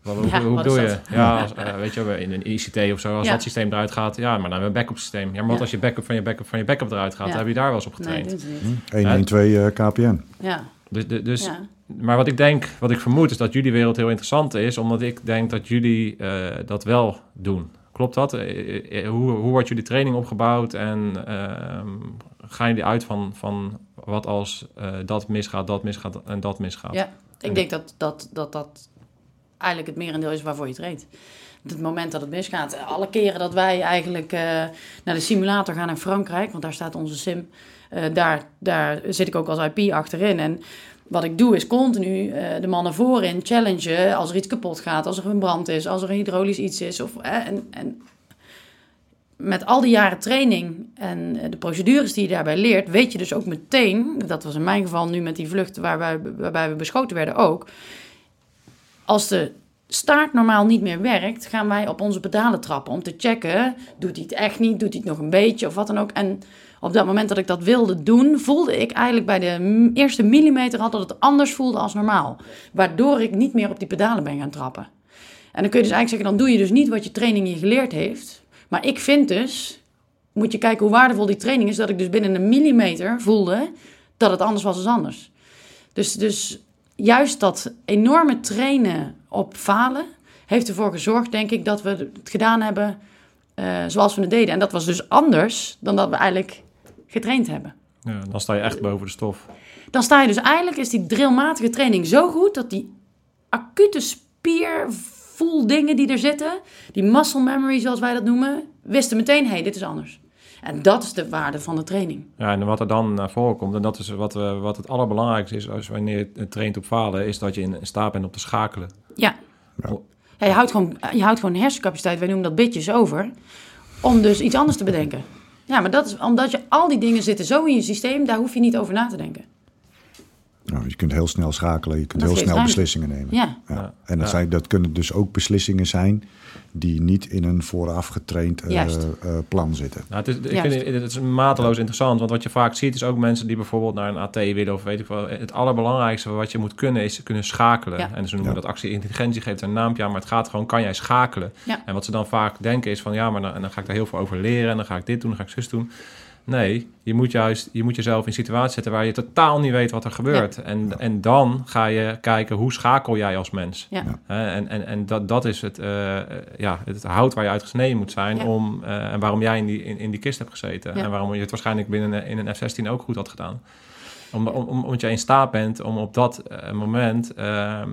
Speaker 3: Wat, hoe,
Speaker 2: Ja,
Speaker 3: hoe
Speaker 2: wat
Speaker 3: bedoel
Speaker 2: is
Speaker 3: je? Ja, als, eh, weet je, wel, in een ICT of zo, als
Speaker 2: Ja.
Speaker 3: dat systeem eruit gaat, ja, maar dan hebben we een backup systeem. Ja, maar wat
Speaker 2: Ja.
Speaker 3: als je backup van je backup van je backup eruit gaat,
Speaker 2: Ja.
Speaker 3: dan heb je daar wel eens op
Speaker 2: Nee,
Speaker 3: getraind.
Speaker 2: doen ze niet.
Speaker 4: 112 eh, KPN.
Speaker 2: Ja,
Speaker 3: dus, dus, dus-
Speaker 2: ja.
Speaker 3: Maar wat ik denk, wat ik vermoed, is dat jullie wereld heel interessant is, omdat ik denk dat jullie eh, dat wel doen. Klopt dat? Eh, hoe, hoe wordt jullie training opgebouwd en ehm, gaan jullie uit van, van wat als eh, dat misgaat, dat misgaat en dat misgaat?
Speaker 2: Ja, ik denk dat dat, dat dat eigenlijk het merendeel is waarvoor je traint. Het moment dat het misgaat. Alle keren dat wij eigenlijk eh, naar de simulator gaan in Frankrijk, want daar staat onze sim, eh, daar, daar zit ik ook als IP achterin. En wat ik doe is continu eh, de mannen voorin challengen als er iets kapot gaat, als er een brand is, als er een hydraulisch iets is. Of, en, en met al die jaren training en de procedures die je daarbij leert, weet je dus ook meteen, dat was in mijn geval nu met die vlucht waar wij, waarbij we beschoten werden ook, als de staart normaal niet meer werkt, gaan wij op onze pedalen trappen om te checken, doet hij het echt niet, doet hij het nog een beetje of wat dan ook. En op dat moment dat ik dat wilde doen, voelde ik eigenlijk bij de eerste millimeter al dat het anders voelde als normaal. Waardoor ik niet meer op die pedalen ben gaan trappen. En dan kun je dus eigenlijk zeggen, dan doe je dus niet wat je training je geleerd heeft. Maar ik vind dus, moet je kijken hoe waardevol die training is, dat ik dus binnen een millimeter voelde dat het anders was dan anders. Dus, dus juist dat enorme trainen op falen heeft ervoor gezorgd, denk ik, dat we het gedaan hebben eh, zoals we het deden. En dat was dus anders dan dat we eigenlijk getraind hebben.
Speaker 3: Ja, dan sta je echt boven de stof.
Speaker 2: Dan sta je dus eigenlijk, is die drillmatige training zo goed dat die acute spiervoeldingen die er zitten, die muscle memory zoals wij dat noemen, wisten meteen, hé, hey, dit is anders. En dat is de waarde van de training.
Speaker 3: Ja, en wat er dan naar voren komt, en dat is wat, we, wat het allerbelangrijkste is als wanneer je traint op falen, is dat je in staat bent om te schakelen.
Speaker 2: Ja. ja je, houdt gewoon, je houdt gewoon hersencapaciteit, wij noemen dat bitjes over, om dus iets anders te bedenken. Ja, maar dat is omdat je al die dingen zitten zo in je systeem, daar hoef je niet over na te denken.
Speaker 4: Nou, je kunt heel snel schakelen, je kunt
Speaker 2: Dat
Speaker 4: heel
Speaker 2: geeft
Speaker 4: snel
Speaker 2: ruimte.
Speaker 4: beslissingen nemen.
Speaker 2: Ja.
Speaker 3: Ja.
Speaker 4: En dat,
Speaker 3: Ja.
Speaker 4: zijn, dat kunnen dus ook beslissingen zijn die niet in een vooraf getraind eh, eh, plan zitten.
Speaker 3: Nou, het, is, ik vind het, is mateloos interessant, want wat je vaak ziet is ook mensen die bijvoorbeeld naar een AT willen of weet ik wel. Het allerbelangrijkste wat je moet kunnen is kunnen schakelen.
Speaker 2: Ja.
Speaker 3: En ze noemen
Speaker 4: Ja.
Speaker 3: dat actie-intelligentie, geeft er een naampje aan, maar het gaat gewoon, kan jij schakelen?
Speaker 2: Ja.
Speaker 3: En wat ze dan vaak denken is van ja, maar dan, en dan ga ik daar heel veel over leren en dan ga ik dit doen, dan ga ik zus doen. Nee, je moet juist je moet jezelf in een situatie zetten waar je totaal niet weet wat er gebeurt. En, en dan ga je kijken hoe schakel jij als mens.
Speaker 2: Ja.
Speaker 3: En en, en dat, dat is het, eh, ja, het hout waar je uitgesneden moet zijn.
Speaker 2: Ja.
Speaker 3: Om, eh, en waarom jij in die, in, in die kist hebt gezeten.
Speaker 2: Ja.
Speaker 3: En waarom je het waarschijnlijk binnen in een F-16 ook goed had gedaan. Om, om, om- omdat je in staat bent om op dat eh, moment ehm,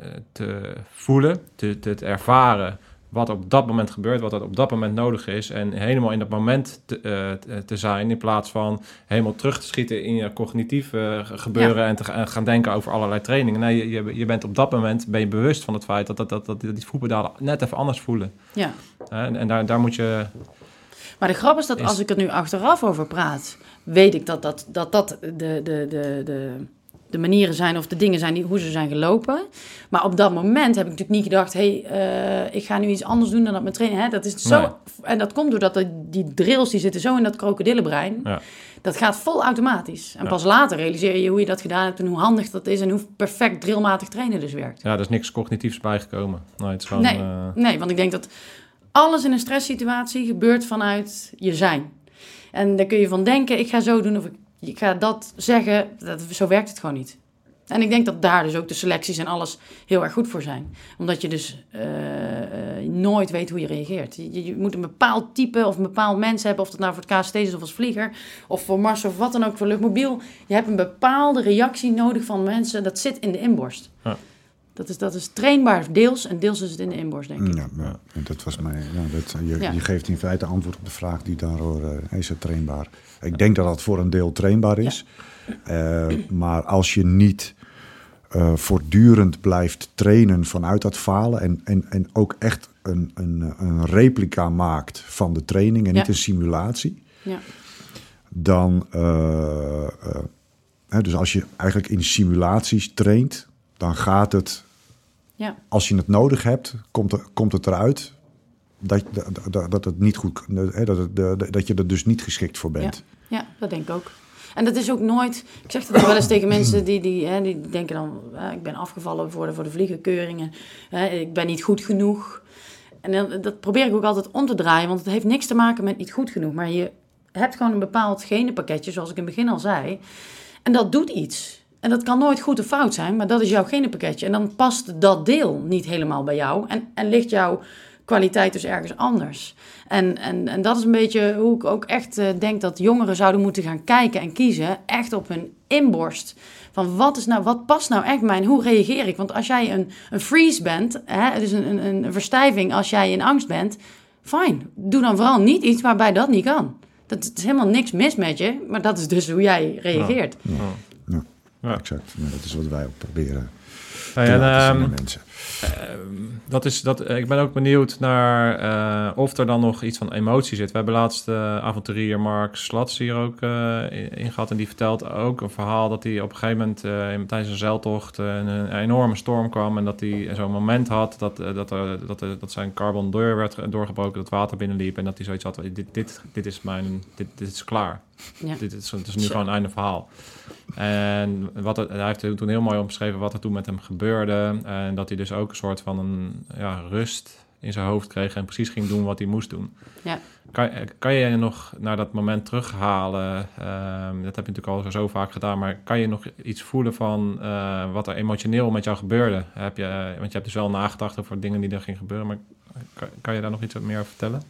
Speaker 3: eh, te voelen, te, te, te ervaren wat op dat moment gebeurt, wat er op dat moment nodig is. En helemaal in dat moment te, eh, te- te zijn, in plaats van helemaal terug te schieten in je cognitief eh, gebeuren en te gaan denken over allerlei trainingen. Nee, je, je, bent op dat moment ben je bewust van het feit dat, dat, dat, dat die voetpedalen net even anders voelen.
Speaker 2: Ja.
Speaker 3: En, en daar, daar moet je...
Speaker 2: Maar de grap is dat als ik er nu achteraf over praat, weet ik dat dat, dat, dat de, de, de, de, de manieren zijn of de dingen zijn die, hoe ze zijn gelopen. Maar op dat moment heb ik natuurlijk niet gedacht, hé, hey, eh, ik ga nu iets anders doen dan dat mijn trainer. Hè? Dat is zo,
Speaker 3: Nee.
Speaker 2: En dat komt doordat de, die drills die zitten zo in dat krokodillenbrein.
Speaker 3: Ja.
Speaker 2: Dat gaat vol automatisch. En
Speaker 3: Ja.
Speaker 2: pas later realiseer je hoe je dat gedaan hebt en hoe handig dat is en hoe perfect drillmatig trainen dus werkt.
Speaker 3: Ja, er is niks cognitiefs bijgekomen. Nee, het is gewoon...
Speaker 2: Nee.
Speaker 3: eh,
Speaker 2: Nee, want ik denk dat alles in een stresssituatie gebeurt vanuit je zijn. En daar kun je van denken, ik ga zo doen of ik, ik ga dat zeggen. Dat, zo werkt het gewoon niet. En ik denk dat daar dus ook de selecties en alles heel erg goed voor zijn. Omdat je dus eh, eh, nooit weet hoe je reageert. Je, je moet een bepaald type of een bepaald mens hebben. Of dat nou voor het KST is of als vlieger. Of voor Mars of wat dan ook voor luchtmobiel. Je hebt een bepaalde reactie nodig van mensen. Dat zit in de inborst.
Speaker 3: Ja.
Speaker 2: Dat is, dat is trainbaar deels en deels is het in de inborst, denk ik.
Speaker 4: Ja, ja. En dat was mij. Ja, dat, je,
Speaker 2: Ja.
Speaker 4: je geeft in feite antwoord op de vraag die daardoor eh, is het trainbaar. Ik denk dat dat voor een deel trainbaar is. Eh, maar als je niet eh, voortdurend blijft trainen vanuit dat falen en, en, en ook echt een, een, een replica maakt van de training en
Speaker 2: Ja.
Speaker 4: niet een simulatie,
Speaker 2: Ja.
Speaker 4: dan. eh, hè, dus als je eigenlijk in simulaties traint, dan gaat het
Speaker 2: Ja.
Speaker 4: als je het nodig hebt, komt, er, komt het eruit dat, dat, dat, dat het niet goed, dat, het, de- dat je er dus niet geschikt voor bent.
Speaker 2: Ja, dat denk ik ook. En dat is ook nooit. Ik zeg dat wel eens tegen mensen die, die, hè, die denken dan: ik ben afgevallen voor de, voor de vliegenkeuringen. Ik ben niet goed genoeg. En dat probeer ik ook altijd om te draaien, want het heeft niks te maken met niet goed genoeg. Maar je hebt gewoon een bepaald genenpakketje, zoals ik in het begin al zei. En dat doet iets. En dat kan nooit goed of fout zijn, maar dat is jouw genenpakketje. En dan past dat deel niet helemaal bij jou. En, en ligt jouw kwaliteit dus ergens anders. En, en, en dat is een beetje hoe ik ook echt eh, denk dat jongeren zouden moeten gaan kijken en kiezen. Echt op hun inborst. Van wat, is nou, wat past nou echt bij mij en hoe reageer ik? Want als jij een, een freeze bent, hè, dus een, een, een verstijving als jij in angst bent, fijn. Doe dan vooral niet iets waarbij dat niet kan. Dat is helemaal niks mis met je, maar dat is dus hoe jij reageert.
Speaker 3: Ja.
Speaker 4: Exact. Nou, dat is wat wij ook proberen
Speaker 3: Hey,
Speaker 4: te
Speaker 3: en,
Speaker 4: laten zien
Speaker 3: ehm,
Speaker 4: aan mensen.
Speaker 3: Dat is, dat, eh, ik ben ook benieuwd naar eh, of er dan nog iets van emotie zit. We hebben laatst eh avonturier Mark Slats hier ook eh, in gehad. En die vertelt ook een verhaal dat hij op een gegeven moment tijdens een zeiltocht een, enorme storm kwam. En dat hij zo'n moment had dat, dat, dat, dat zijn carbon deur werd ge- doorgebroken, dat water binnenliep. En dat hij zoiets had, dit, dit, dit is mijn, dit, dit is klaar.
Speaker 2: Ja.
Speaker 3: Dit is, het is nu gewoon een einde verhaal. En wat hij heeft toen heel mooi omschreven wat er toen met hem gebeurde. En dat hij dus ook een soort van een ja, rust in zijn hoofd kreeg en precies ging doen wat hij moest doen.
Speaker 2: Ja.
Speaker 3: Kan, kan je je nog naar dat moment terughalen? Ehm, dat heb je natuurlijk al zo, zo vaak gedaan, maar kan je nog iets voelen van eh, wat er emotioneel met jou gebeurde? Heb je, eh, want je hebt dus wel nagedacht over dingen die er gingen gebeuren, maar kan, kan je daar nog iets meer over vertellen?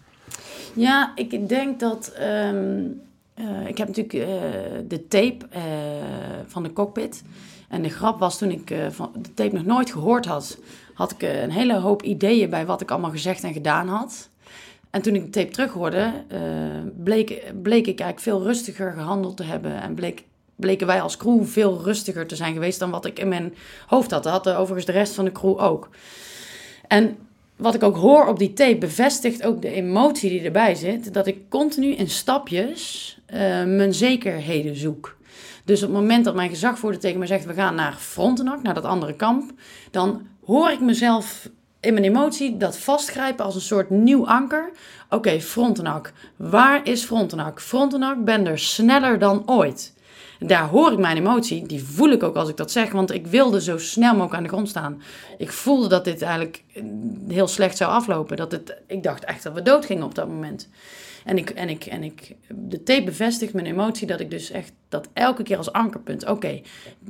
Speaker 2: Ja, ik denk dat. ehm, eh, ik heb natuurlijk eh, de tape eh, van de cockpit. En de grap was toen ik van de tape nog nooit gehoord had, had ik een hele hoop ideeën bij wat ik allemaal gezegd en gedaan had. En toen ik de tape terughoorde, eh bleek, bleek ik eigenlijk veel rustiger gehandeld te hebben. En bleek, bleken wij als crew veel rustiger te zijn geweest dan wat ik in mijn hoofd had. Dat had overigens de rest van de crew ook. En wat ik ook hoor op die tape bevestigt ook de emotie die erbij zit. Dat ik continu in stapjes eh, mijn zekerheden zoek. Dus op het moment dat mijn gezagvoerder tegen me zegt... we gaan naar Frontenac, naar dat andere kamp... dan hoor ik mezelf in mijn emotie dat vastgrijpen als een soort nieuw anker. Oké, Frontenac. Waar is Frontenac? Frontenac ben er sneller dan ooit. Daar hoor ik mijn emotie. Die voel ik ook als ik dat zeg. Want ik wilde zo snel mogelijk aan de grond staan. Ik voelde dat dit eigenlijk eh, heel slecht zou aflopen. Dat het, ik dacht echt dat we dood gingen op dat moment. En, ik, en, ik, en ik, de tape bevestigt mijn emotie dat ik dus echt dat elke keer als ankerpunt. Oké,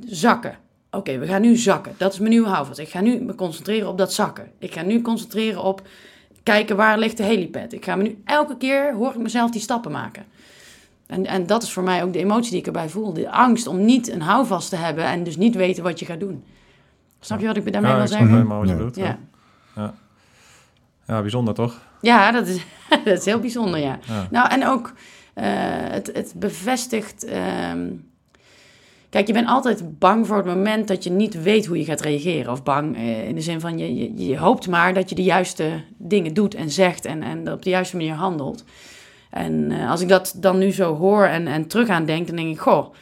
Speaker 2: zakken. Oké, we gaan nu zakken. Dat is mijn nieuwe houvast. Ik ga nu me concentreren op dat zakken. Ik ga nu concentreren op kijken waar ligt de helipad. Ik ga me nu elke keer, hoor ik mezelf die stappen maken. En, en dat is voor mij ook de emotie die ik erbij voel. De angst om niet een houvast te hebben en dus niet weten wat je gaat doen. Snap je wat ik daarmee
Speaker 3: Ja,
Speaker 2: wil
Speaker 3: ik
Speaker 2: zeggen?
Speaker 3: helemaal wat je
Speaker 4: Ja.
Speaker 3: bedoelt.
Speaker 2: Ja.
Speaker 3: Ja. ja, bijzonder toch?
Speaker 2: Ja, dat is, dat is heel bijzonder, ja.
Speaker 3: Ja.
Speaker 2: Nou, en ook eh, het, het bevestigt... ehm, kijk, je bent altijd bang voor het moment dat je niet weet hoe je gaat reageren. Of bang eh, in de zin van, je, je, je hoopt maar dat je de juiste dingen doet en zegt... en, en op de juiste manier handelt. En eh, als ik dat dan nu zo hoor en, en terug aan denk, dan denk ik... Goh,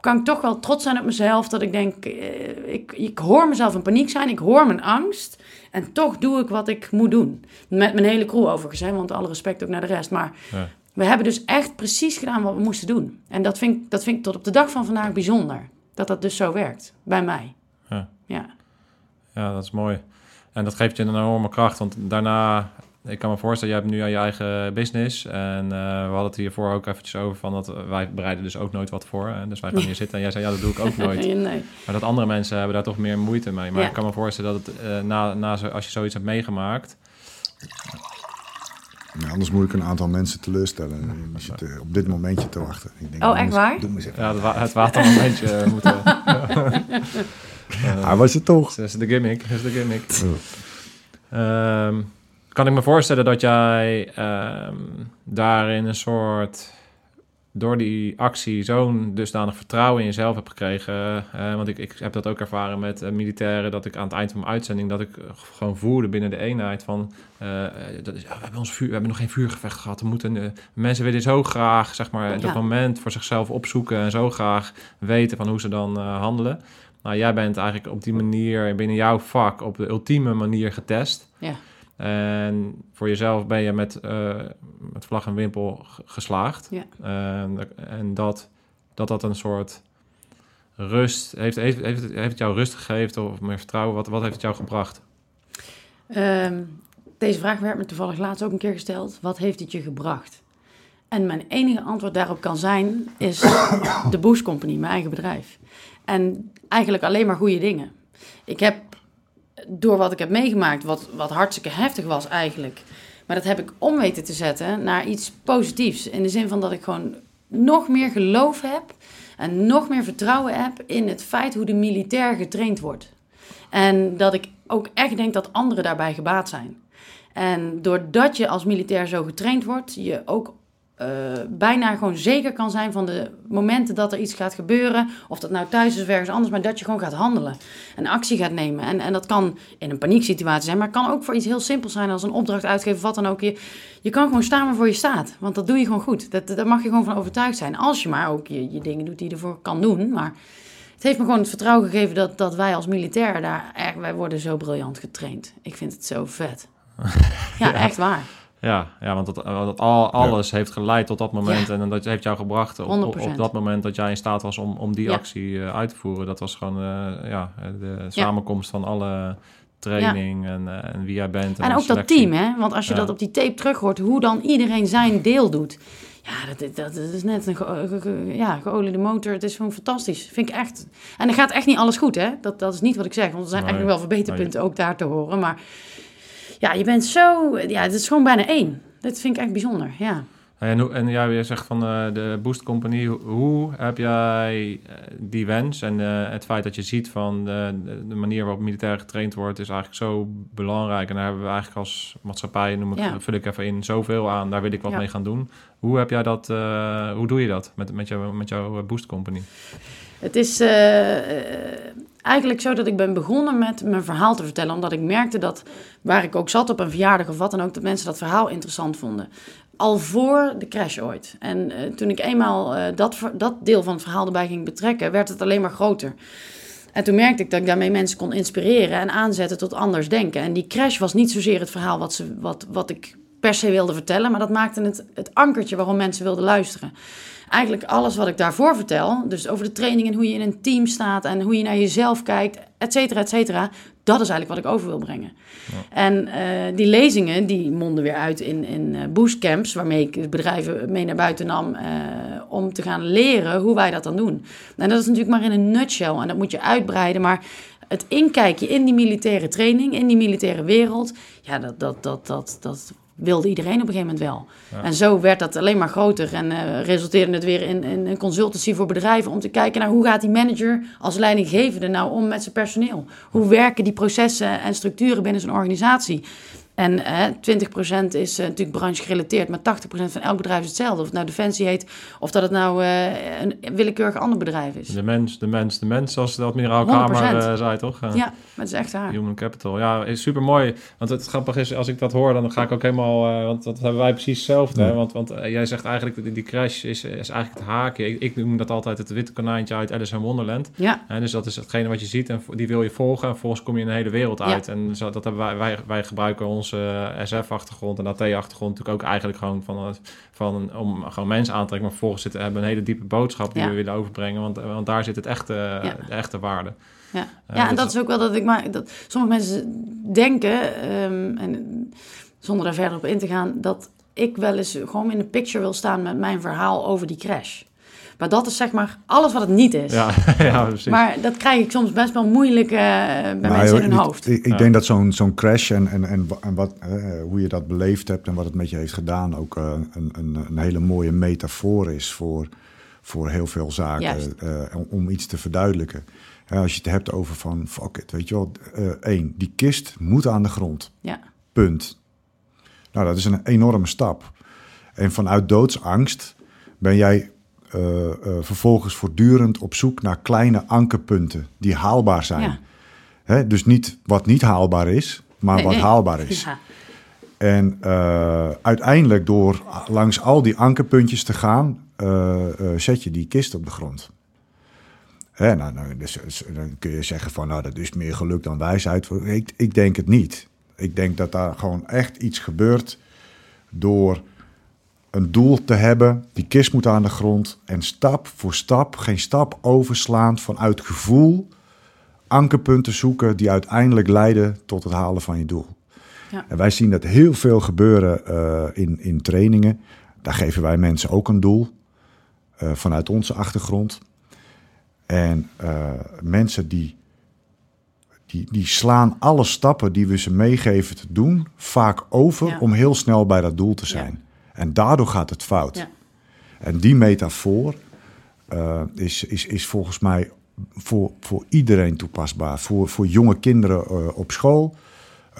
Speaker 2: kan ik toch wel trots zijn op mezelf. Dat ik denk, eh, ik, ik hoor mezelf in paniek zijn. Ik hoor mijn angst. En toch doe ik wat ik moet doen. Met mijn hele crew overigens, hè, want alle respect ook naar de rest. Maar
Speaker 3: Ja.
Speaker 2: we hebben dus echt precies gedaan wat we moesten doen. En dat vind, ik- dat vind ik tot op de dag van vandaag bijzonder. Dat dat dus zo werkt, bij mij.
Speaker 3: Ja.
Speaker 2: Ja,
Speaker 3: Ja, dat is mooi. En dat geeft je een enorme kracht. Want daarna, ik kan me voorstellen, jij hebt nu aan je eigen business. En eh, we hadden het hiervoor ook eventjes over van dat wij bereiden dus ook nooit wat voor. Hè? Dus wij gaan hier zitten en jij zei, ja, dat doe ik ook nooit.
Speaker 2: nee.
Speaker 3: Maar dat andere mensen hebben daar toch meer moeite mee. Maar
Speaker 2: Ja.
Speaker 3: ik kan me voorstellen dat het, eh, na, na zo, als je zoiets hebt meegemaakt...
Speaker 4: Ja, anders moet ik een aantal mensen teleurstellen. Die zitten op dit momentje te wachten. Ik denk,
Speaker 2: Oh, echt waar?
Speaker 4: Doe me eens even.
Speaker 3: Ja, het, wa- het watermomentje moeten...
Speaker 4: Hij was het toch.
Speaker 3: Dat is de gimmick. Dat is de gimmick. Ehm, kan ik me voorstellen dat jij ehm, daarin een soort... Door die actie zo'n dusdanig vertrouwen in jezelf hebt gekregen. eh, want ik, ik heb dat ook ervaren met eh, militairen. Dat ik aan het eind van mijn uitzending... dat ik eh, gewoon voelde binnen de eenheid van... dat is, we, hebben ons vuur, we hebben nog geen vuurgevecht gehad. We moeten, mensen willen zo graag zeg maar, dat
Speaker 2: Ja.
Speaker 3: moment voor zichzelf opzoeken... en zo graag weten van hoe ze dan handelen. Nou, jij bent eigenlijk op die manier binnen jouw vak op de ultieme manier getest.
Speaker 2: Ja.
Speaker 3: En voor jezelf ben je met, eh, met vlag en wimpel geslaagd.
Speaker 2: Ja.
Speaker 3: En, en dat, dat dat een soort rust heeft, heeft, heeft, het, heeft het jou rust gegeven of meer vertrouwen? Wat, wat heeft het jou gebracht?
Speaker 2: Ehm, deze vraag werd me toevallig laatst ook een keer gesteld. Wat heeft het je gebracht? En mijn enige antwoord daarop kan zijn, is de Boost Company, mijn eigen bedrijf. En eigenlijk alleen maar goede dingen. Ik heb, door wat ik heb meegemaakt, wat, wat hartstikke heftig was eigenlijk... maar dat heb ik om weten te zetten naar iets positiefs. In de zin van dat ik gewoon nog meer geloof heb... en nog meer vertrouwen heb in het feit hoe de militair getraind wordt. En dat ik ook echt denk dat anderen daarbij gebaat zijn. En doordat je als militair zo getraind wordt, je ook eh, bijna gewoon zeker kan zijn van de momenten dat er iets gaat gebeuren. Of dat nou thuis is of ergens anders, maar dat je gewoon gaat handelen. En actie gaat nemen. En, en dat kan in een panieksituatie zijn, maar het kan ook voor iets heel simpels zijn als een opdracht uitgeven wat dan ook. Je, je kan gewoon staan waarvoor je staat, want dat doe je gewoon goed. Dat, daar mag je gewoon van overtuigd zijn. Als je maar ook je, je dingen doet die je ervoor kan doen. Maar het heeft me gewoon het vertrouwen gegeven dat, dat wij als militair daar echt, wij worden zo briljant getraind. Ik vind het zo vet. Ja, echt waar.
Speaker 3: Ja, ja want dat, dat al, alles heeft geleid tot dat moment.
Speaker 2: Ja.
Speaker 3: En dat heeft jou gebracht op, op,
Speaker 2: 100%.
Speaker 3: op dat moment dat jij in staat was om, om die
Speaker 2: Ja.
Speaker 3: actie eh, uit te voeren. Dat was gewoon eh, ja, de samenkomst van alle training en, eh, en wie jij bent.
Speaker 2: En
Speaker 3: de
Speaker 2: ook dat team, hè? Want als je
Speaker 3: Ja.
Speaker 2: dat op die tape terug hoort, hoe dan iedereen zijn deel doet. Ja, dat, dat, dat is net een ge, ge- ge- ja, geoliede motor. Het is gewoon fantastisch. Vind ik echt. En er gaat echt niet alles goed, hè? Dat, dat is niet wat ik zeg. Want er zijn
Speaker 3: Nee.
Speaker 2: echt nog wel verbeterpunten ook daar te horen. Maar ja, je bent zo... Ja, het is gewoon bijna één. Dat vind ik echt bijzonder, ja.
Speaker 3: En, hoe, en jij je zegt van eh, de Boost Company, hoe, heb jij eh, die wens en eh, het feit dat je ziet van de, manier waarop militair getraind wordt, is eigenlijk zo belangrijk. En daar hebben we eigenlijk als maatschappij, noem ik,
Speaker 2: Ja.
Speaker 3: vul ik even in, zoveel aan. Daar wil ik wat
Speaker 2: Ja.
Speaker 3: mee gaan doen. Hoe heb jij dat, hoe doe je dat met, met, jou, met jouw Boost Company?
Speaker 2: Het is eigenlijk zo dat ik ben begonnen met mijn verhaal te vertellen. Omdat ik merkte dat, waar ik ook zat op een verjaardag of wat dan ook, dat mensen dat verhaal interessant vonden. Al voor de crash ooit. En eh, toen ik eenmaal eh, dat, dat deel van het verhaal erbij ging betrekken, werd het alleen maar groter. En toen merkte ik dat ik daarmee mensen kon inspireren en aanzetten tot anders denken. En die crash was niet zozeer het verhaal wat, ze, wat, wat ik per se wilde vertellen, maar dat maakte het, het ankertje waarom mensen wilden luisteren. Eigenlijk alles wat ik daarvoor vertel, dus over de training en hoe je in een team staat en hoe je naar jezelf kijkt, et cetera, et cetera, dat is eigenlijk wat ik over wil brengen. En eh, die lezingen, die monden weer uit in, in uh, boostcamps, waarmee ik bedrijven mee naar buiten nam uh, om te gaan leren hoe wij dat dan doen. En dat is natuurlijk maar in een nutshell en dat moet je uitbreiden, maar het inkijkje in die militaire training, in die militaire wereld, ja, dat, dat, dat, dat, dat wilde iedereen op een gegeven moment wel. En zo werd dat alleen maar groter en uh, resulteerde het weer in, in, een consultancy voor bedrijven om te kijken naar hoe gaat die manager als leidinggevende nou om met zijn personeel? Hoe werken die processen en structuren binnen zijn organisatie? En eh, 20% is uh, natuurlijk branchegerelateerd, maar 80% van elk bedrijf is hetzelfde. Of het nou Defensie heet, of dat het nou uh, een willekeurig ander bedrijf is.
Speaker 3: De mens, de mens, de mens, zoals de admiraal Kamer uh, zei, toch?
Speaker 2: ja, dat is echt waar.
Speaker 3: Human capital, ja, is super mooi. Want het grappige is, als ik dat hoor, dan ga ik ook helemaal... want dat hebben wij precies hetzelfde. Ja. Want, want jij zegt eigenlijk, die, die crash is, is eigenlijk het haakje. Ik, ik, noem dat altijd het witte konijntje uit Alice in Wonderland.
Speaker 2: Ja.
Speaker 3: En dus dat is hetgene wat je ziet en die wil je volgen. En volgens kom je in de hele wereld uit. Ja. En zo, dat hebben wij, wij, wij gebruiken ons SF-achtergrond en AT-achtergrond natuurlijk ook eigenlijk gewoon van, van om gewoon mensen aan te trekken. Maar vervolgens zitten, hebben een hele diepe boodschap die ja. we willen overbrengen, want, want daar zit het echte, ja. de echte waarde.
Speaker 2: Ja, uh, ja en dus dat is ook wel dat ik maar dat sommige mensen denken, um, en zonder daar verder op in te gaan, dat ik wel eens gewoon in de picture wil staan met mijn verhaal over die crash. Maar dat is zeg maar alles wat het niet is.
Speaker 3: Ja, ja precies.
Speaker 2: Maar dat krijg ik soms best wel moeilijk uh, bij nou, mensen in hun hoofd.
Speaker 4: Ik, ik ja. denk dat zo'n zo'n crash en, en, en, en wat, uh, hoe je dat beleefd hebt en wat het met je heeft gedaan... ook uh, een, een, een, hele mooie metafoor is voor, voor heel veel zaken. om, om iets te verduidelijken. als je het hebt over van, fuck it, weet je wel. één, die kist moet aan de grond.
Speaker 2: Ja.
Speaker 4: Punt. Nou, dat is een enorme stap. En vanuit doodsangst ben jij vervolgens voortdurend op zoek naar kleine ankerpunten die haalbaar zijn. Ja. Hè? Dus niet wat niet haalbaar is, maar nee, wat nee. haalbaar is. Ja. En uh, uiteindelijk door langs al die ankerpuntjes te gaan, zet je die kist op de grond. Hè, nou, nou, dus, dan kun je zeggen van, nou, dat is meer geluk dan wijsheid. Ik, ik denk het niet. Ik denk dat daar gewoon echt iets gebeurt door een doel te hebben. Die kist moet aan de grond. En stap voor stap, geen stap overslaand vanuit gevoel. Ankerpunten zoeken die uiteindelijk leiden tot het halen van je doel. Ja. En wij zien dat heel veel gebeuren uh, in, in trainingen. Daar geven wij mensen ook een doel. Uh, vanuit onze achtergrond. En uh, mensen die, die, die slaan alle stappen die we ze meegeven te doen vaak over ja. om heel snel bij dat doel te zijn. Ja. En daardoor gaat het fout.
Speaker 2: Ja.
Speaker 4: En die metafoor uh, is, is, is volgens mij voor, voor iedereen toepasbaar. Voor, voor jonge kinderen uh, op school,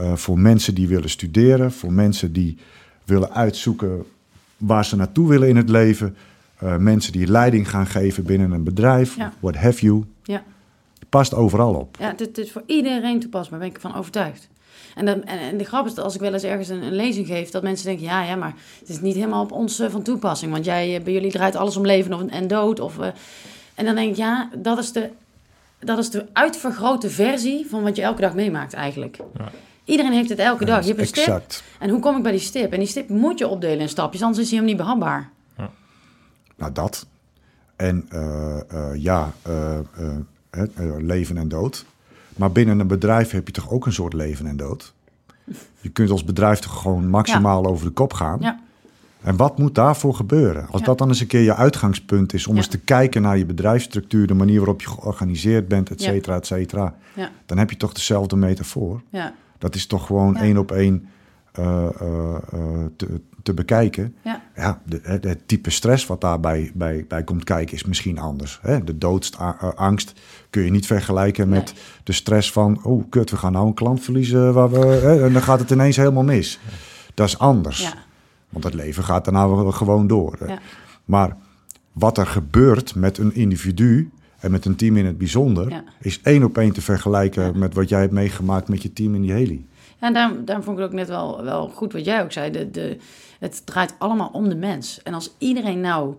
Speaker 4: uh, voor mensen die willen studeren, voor mensen die willen uitzoeken waar ze naartoe willen in het leven, mensen die leiding gaan geven binnen een bedrijf,
Speaker 2: ja.
Speaker 4: what have you.
Speaker 2: Ja.
Speaker 4: Past overal op.
Speaker 2: Ja, dit is voor iedereen toepasbaar, ben ik ervan overtuigd. En, dan, en, en, de grap is dat als ik wel eens ergens een, een, lezing geef, dat mensen denken: ja, ja, maar het is niet helemaal op ons uh, van toepassing. Want jij, bij jullie draait alles om leven of, en dood. Of, uh, en dan denk ik: ja, dat is, de, dat is de uitvergrote versie van wat je elke dag meemaakt, eigenlijk. Ja. Iedereen heeft het elke dag. Je hebt een stip.
Speaker 4: Exact.
Speaker 2: En hoe kom ik bij die stip? En die stip moet je opdelen in stapjes, anders is hij hem niet behapbaar.
Speaker 3: Ja.
Speaker 4: Nou, dat. En uh, ja, leven en dood. Maar binnen een bedrijf heb je toch ook een soort leven en dood? Je kunt als bedrijf toch gewoon maximaal ja. over de kop gaan?
Speaker 2: Ja.
Speaker 4: En wat moet daarvoor gebeuren? Als
Speaker 2: Ja.
Speaker 4: dat dan eens een keer je uitgangspunt is om eens te kijken naar je bedrijfsstructuur, de manier waarop je georganiseerd bent, et cetera, et cetera, dan heb je toch dezelfde metafoor.
Speaker 2: ja,
Speaker 4: Dat is toch gewoon één op één eh, eh, eh, te, te bekijken.
Speaker 2: ja.
Speaker 4: Ja, de, het, het type stress wat daarbij bij, bij komt kijken is misschien anders. Hè? De doodsangst kun je niet vergelijken met
Speaker 2: Nee.
Speaker 4: de stress van... oh, kut, we gaan nou een klant verliezen waar we, hè? en dan gaat het ineens helemaal mis. Dat is anders.
Speaker 2: ja.
Speaker 4: Want het leven gaat daarna wel gewoon door.
Speaker 2: Ja.
Speaker 4: Maar wat er gebeurt met een individu en met een team in het bijzonder... Is één op één te vergelijken met wat jij hebt meegemaakt met je team in die heli.
Speaker 2: Ja, en daarom, daarom vond ik het ook net wel, wel goed wat jij ook zei. De, de, het draait allemaal om de mens. En als iedereen nou...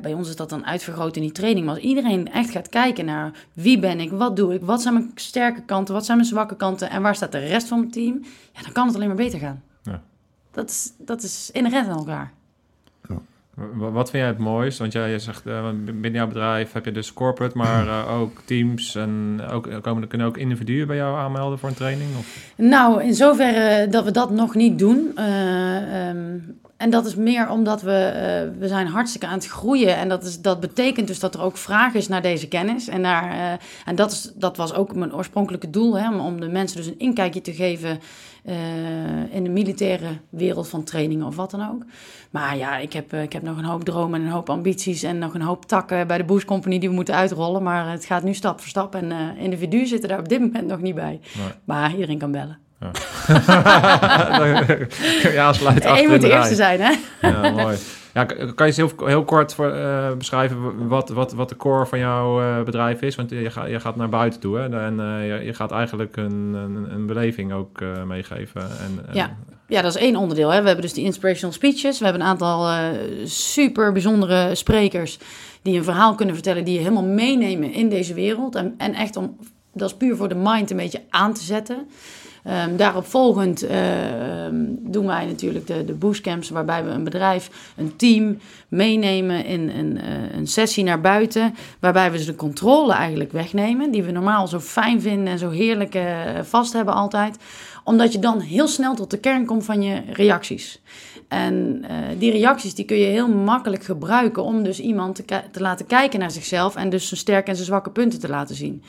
Speaker 2: Bij ons is dat dan uitvergroot in die training. Maar als iedereen echt gaat kijken naar wie ben ik, wat doe ik, wat zijn mijn sterke kanten, wat zijn mijn zwakke kanten en waar staat de rest van mijn team, ja, dan kan het alleen maar beter gaan. Dat is, dat is inherent aan elkaar.
Speaker 3: Wa- Wat vind jij het mooist? Want jij zegt, eh, binnen jouw bedrijf heb je dus corporate, maar eh, ook teams en ook, komen, kunnen ook individuen bij jou aanmelden voor een training? Of?
Speaker 2: Nou, in zoverre dat we dat nog niet doen. Eh, ehm, en dat is meer omdat we, eh, we zijn hartstikke aan het groeien. En dat, is, dat betekent dus dat er ook vraag is naar deze kennis. En, daar, eh, en dat, is, dat was ook mijn oorspronkelijke doel. Hè, om- de mensen dus een inkijkje te geven eh, in de militaire wereld van trainingen of wat dan ook. Maar ja, ik heb, ik heb nog een hoop dromen en een hoop ambities. En nog een hoop takken bij de Boost Company die we moeten uitrollen. Maar het gaat nu stap voor stap. En individuen zitten daar op dit moment nog niet bij.
Speaker 3: Nee.
Speaker 2: Maar iedereen kan bellen.
Speaker 3: ja, sluit
Speaker 2: Eén
Speaker 3: achter
Speaker 2: moet
Speaker 3: in
Speaker 2: de
Speaker 3: de
Speaker 2: eerste zijn, hè?
Speaker 3: Ja, mooi. Ja, kan je eens heel, heel kort voor, eh, beschrijven wat, wat, wat de core van jouw eh, bedrijf is? Want je, gaat je gaat naar buiten toe hè? en eh, je, je gaat eigenlijk een, een, een beleving ook meegeven. En, en-
Speaker 2: Ja. Ja, dat is één onderdeel. Hè. We hebben dus die inspirational speeches. We hebben een aantal super bijzondere sprekers die een verhaal kunnen vertellen, die je helemaal meenemen in deze wereld. En, en echt om, dat is puur voor de mind een beetje aan te zetten. Ehm, daarop volgend eh, ehm, doen wij natuurlijk de, de boostcamps, waarbij we een bedrijf, een team meenemen in een, eh, een sessie naar buiten. Waarbij we ze de controle eigenlijk wegnemen, die we normaal zo fijn vinden en zo heerlijk eh, vast hebben altijd. Omdat je dan heel snel tot de kern komt van je reacties. En eh, die reacties die kun je heel makkelijk gebruiken om dus iemand te, te laten kijken naar zichzelf en dus zijn sterke en zijn zwakke punten te laten zien.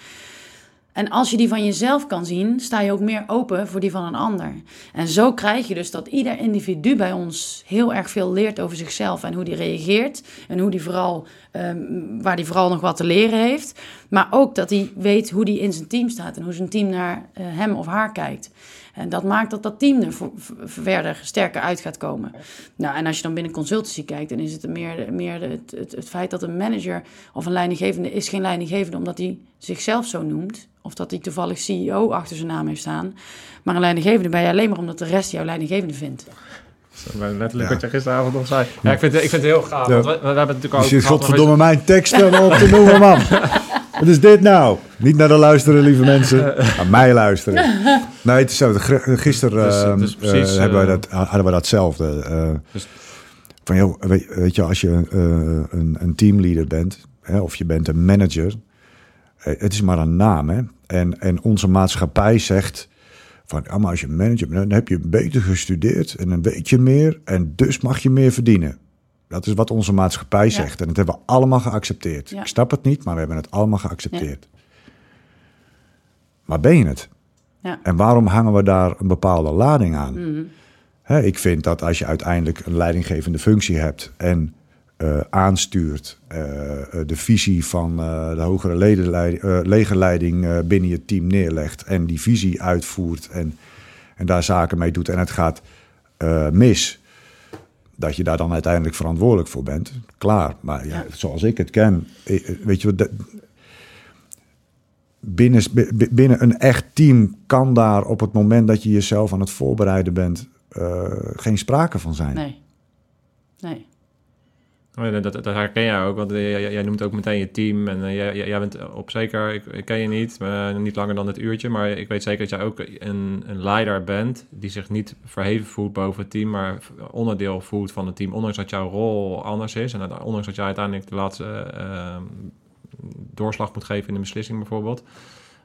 Speaker 2: En als je die van jezelf kan zien, sta je ook meer open voor die van een ander. En zo krijg je dus dat ieder individu bij ons heel erg veel leert over zichzelf en hoe die reageert. En hoe die vooral, ehm, waar die vooral nog wat te leren heeft. Maar ook dat hij weet hoe die in zijn team staat en hoe zijn team naar eh, hem of haar kijkt. En dat maakt dat dat team er verder sterker uit gaat komen. Nou, en als je dan binnen consultancy kijkt, dan is het meer, meer het, het, het feit dat een manager of een leidinggevende is geen leidinggevende omdat hij zichzelf zo noemt. Of dat hij toevallig CEO achter zijn naam heeft staan. Maar een leidinggevende ben je alleen maar omdat de rest jou leidinggevende vindt.
Speaker 3: Dat is Letterlijk wat je gisteravond nog zei. Ja, ik vind, het- ik vind het heel gaaf.
Speaker 4: Ja.
Speaker 3: Want we, we hebben natuurlijk ook
Speaker 4: Je zit godverdomme mijn teksten op te noemen, man. Wat is dit nou? Niet naar de luisteren, lieve mensen. Naar mij luisteren. Nee, het is zo. Gisteren
Speaker 3: Dus,
Speaker 4: eh,
Speaker 3: het is
Speaker 4: eh, hebben wij
Speaker 3: eh,
Speaker 4: dat, hadden we datzelfde. eh,
Speaker 3: Dus-
Speaker 4: van, joh, weet, weet je, als je eh, een, een teamleader bent... Hè, of je bent een manager... eh, het is maar een naam, hè. En, en onze maatschappij zegt... Van, ja, maar als je manager bent, dan heb je beter gestudeerd... en dan weet je meer en dus mag je meer verdienen. Dat is wat onze maatschappij zegt. En dat hebben we allemaal geaccepteerd.
Speaker 2: Ja.
Speaker 4: Ik snap het niet, maar we hebben het allemaal geaccepteerd. Maar ben je het?
Speaker 2: Ja.
Speaker 4: En waarom hangen we daar een bepaalde lading aan? Hè, ik vind dat als je uiteindelijk een leidinggevende functie hebt en eh, aanstuurt eh, eh, de visie van de hogere legerleiding binnen je team neerlegt en die visie uitvoert en, en daar zaken mee doet en het gaat mis, dat je daar dan uiteindelijk verantwoordelijk voor bent. Klaar, maar ja, zoals ik het ken, weet je wat, dat- binnen, bi- binnen een echt team kan daar op het moment dat je jezelf aan het voorbereiden bent, geen sprake van zijn.
Speaker 2: Nee. Nee.
Speaker 3: Oh ja, dat, dat herken jij ook, want eh, jij, noemt ook meteen je team. En eh, jij, jij- bent op zeker, ik, ik ken je niet, maar niet langer dan dit uurtje. Maar ik weet zeker dat jij ook een, een leider bent die zich niet verheven voelt boven het team, maar onderdeel voelt van het team. Ondanks dat jouw rol anders is en ondanks dat jij uiteindelijk de laatste eh, doorslag moet geven in de beslissing bijvoorbeeld.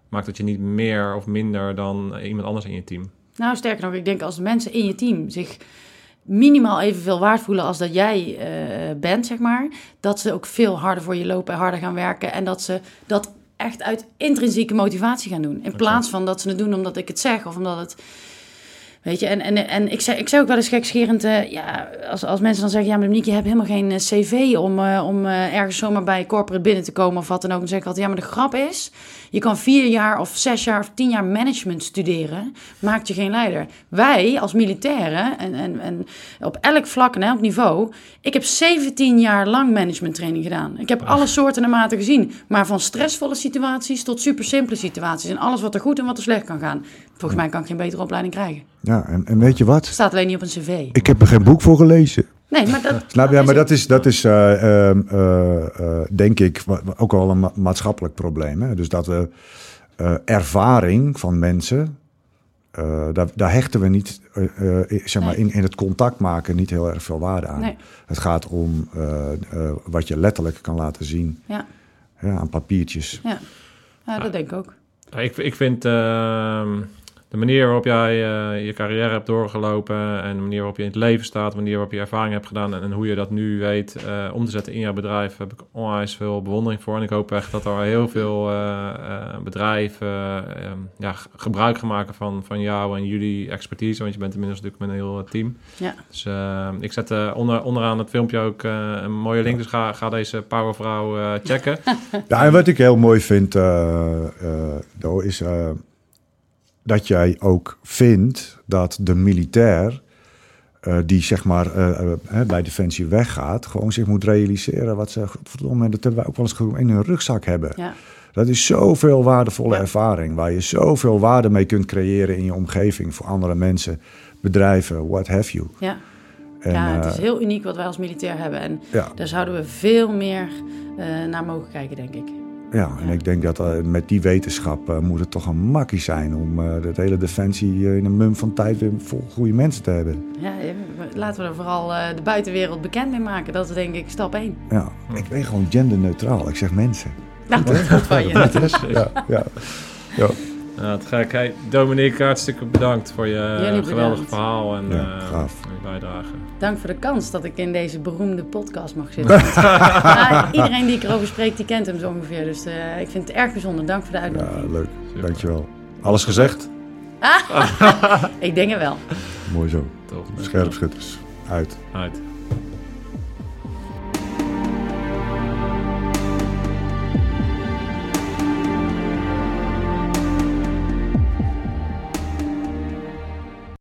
Speaker 3: Maakt dat je niet meer of minder dan iemand anders in je team.
Speaker 2: Nou, sterker nog, ik denk als mensen in je team zich minimaal evenveel waard voelen als dat jij eh, bent, zeg maar, dat ze ook veel harder voor je lopen en harder gaan werken en dat ze dat echt uit intrinsieke motivatie gaan doen. In plaats van dat ze het doen omdat ik het zeg of omdat het... Weet je, en, en, en ik, zeg, ik zeg ook wel eens gekscherend, eh, ja, als, als mensen dan zeggen, ja, maar Monique, je hebt helemaal geen eh, cv om, om ergens zomaar bij corporate binnen te komen of wat dan ook. Dan zeg ik altijd, ja, maar de grap is, je kan vier jaar of zes jaar of tien jaar management studeren, maakt je geen leider. Wij als militairen, en, en, en op elk vlak en elk niveau, ik heb 17 jaar lang management training gedaan. Ik heb alle soorten en maten gezien, maar van stressvolle situaties tot super simpele situaties en alles wat er goed en wat er slecht kan gaan. Volgens mij kan ik geen betere opleiding krijgen.
Speaker 4: Ja, en, en weet je wat?
Speaker 2: Staat alleen niet op een cv.
Speaker 4: Ik heb er geen boek voor gelezen.
Speaker 2: Nee, maar dat.
Speaker 4: Snap je? Ja, maar dat is, dat is eh, ehm, eh, eh, denk ik ook wel een ma- maatschappelijk probleem. Hè? Dus dat we eh, ervaring van mensen eh, daar, daar hechten we niet, zeg maar,
Speaker 2: Nee.
Speaker 4: in, in het contact maken niet heel erg veel waarde aan.
Speaker 2: Nee.
Speaker 4: Het gaat om eh, eh, wat je letterlijk kan laten zien
Speaker 2: Ja,
Speaker 4: ja, aan papiertjes.
Speaker 2: ja. ja dat denk ik ook.
Speaker 3: Ik, ik vind ehm, de manier waarop jij eh, je carrière hebt doorgelopen en de manier waarop je in het leven staat, de manier waarop je ervaring hebt gedaan en, en hoe je dat nu weet eh, om te zetten in jouw bedrijf, heb ik onwijs veel bewondering voor. En ik hoop echt dat er heel veel eh, eh, bedrijven eh, ehm, ja, gebruik gaan maken van, van jou en jullie expertise, want je bent inmiddels natuurlijk met een heel team.
Speaker 2: Ja.
Speaker 3: Dus eh, ik zet eh, onder, onderaan het filmpje ook eh, een mooie link, dus ga, ga deze powervrouw eh checken.
Speaker 4: Ja, en wat ik heel mooi vind, eh eh, Do, is eh, dat jij ook vindt dat de militair, eh, die zeg maar eh, eh, bij Defensie weggaat, gewoon zich moet realiseren wat ze, godverdomme, dat hebben wij ook wel eens in hun rugzak hebben.
Speaker 2: Ja,
Speaker 4: Dat is zoveel waardevolle
Speaker 2: Ja.
Speaker 4: ervaring, waar je zoveel waarde mee kunt creëren in je omgeving voor andere mensen, bedrijven, what have you.
Speaker 2: ja.
Speaker 4: En,
Speaker 2: ja, het is heel uniek wat wij als militair hebben. En daar zouden we veel meer naar mogen kijken, denk ik.
Speaker 4: Ja, en
Speaker 2: Ja.
Speaker 4: ik denk dat eh, met die wetenschap eh, moet het toch een makkie zijn om eh de hele defensie in een mum van tijd weer vol goede mensen te hebben.
Speaker 2: Ja, laten we er vooral eh, de buitenwereld bekend mee maken. Dat is denk ik stap één.
Speaker 4: Ja, ik ben gewoon genderneutraal. Ik zeg mensen.
Speaker 2: Nou, dat is goed van je.
Speaker 4: Ja, ja. ja.
Speaker 3: Ja, te gek. Hey, Dominique, hartstikke bedankt voor je
Speaker 2: bedankt.
Speaker 3: geweldige verhaal en
Speaker 4: Ja,
Speaker 3: eh,
Speaker 4: gaaf.
Speaker 3: je bijdrage.
Speaker 2: Dank voor de kans dat ik in deze beroemde podcast mag zitten. Ja, iedereen die ik erover spreek, die kent hem zo ongeveer. Dus eh, ik vind het erg bijzonder. Dank voor de
Speaker 4: ja,
Speaker 2: uitnodiging.
Speaker 4: leuk. Dankjewel. Alles gezegd?
Speaker 2: Ik denk het wel.
Speaker 4: Mooi zo. Scherpschutters. Uit.
Speaker 3: Uit.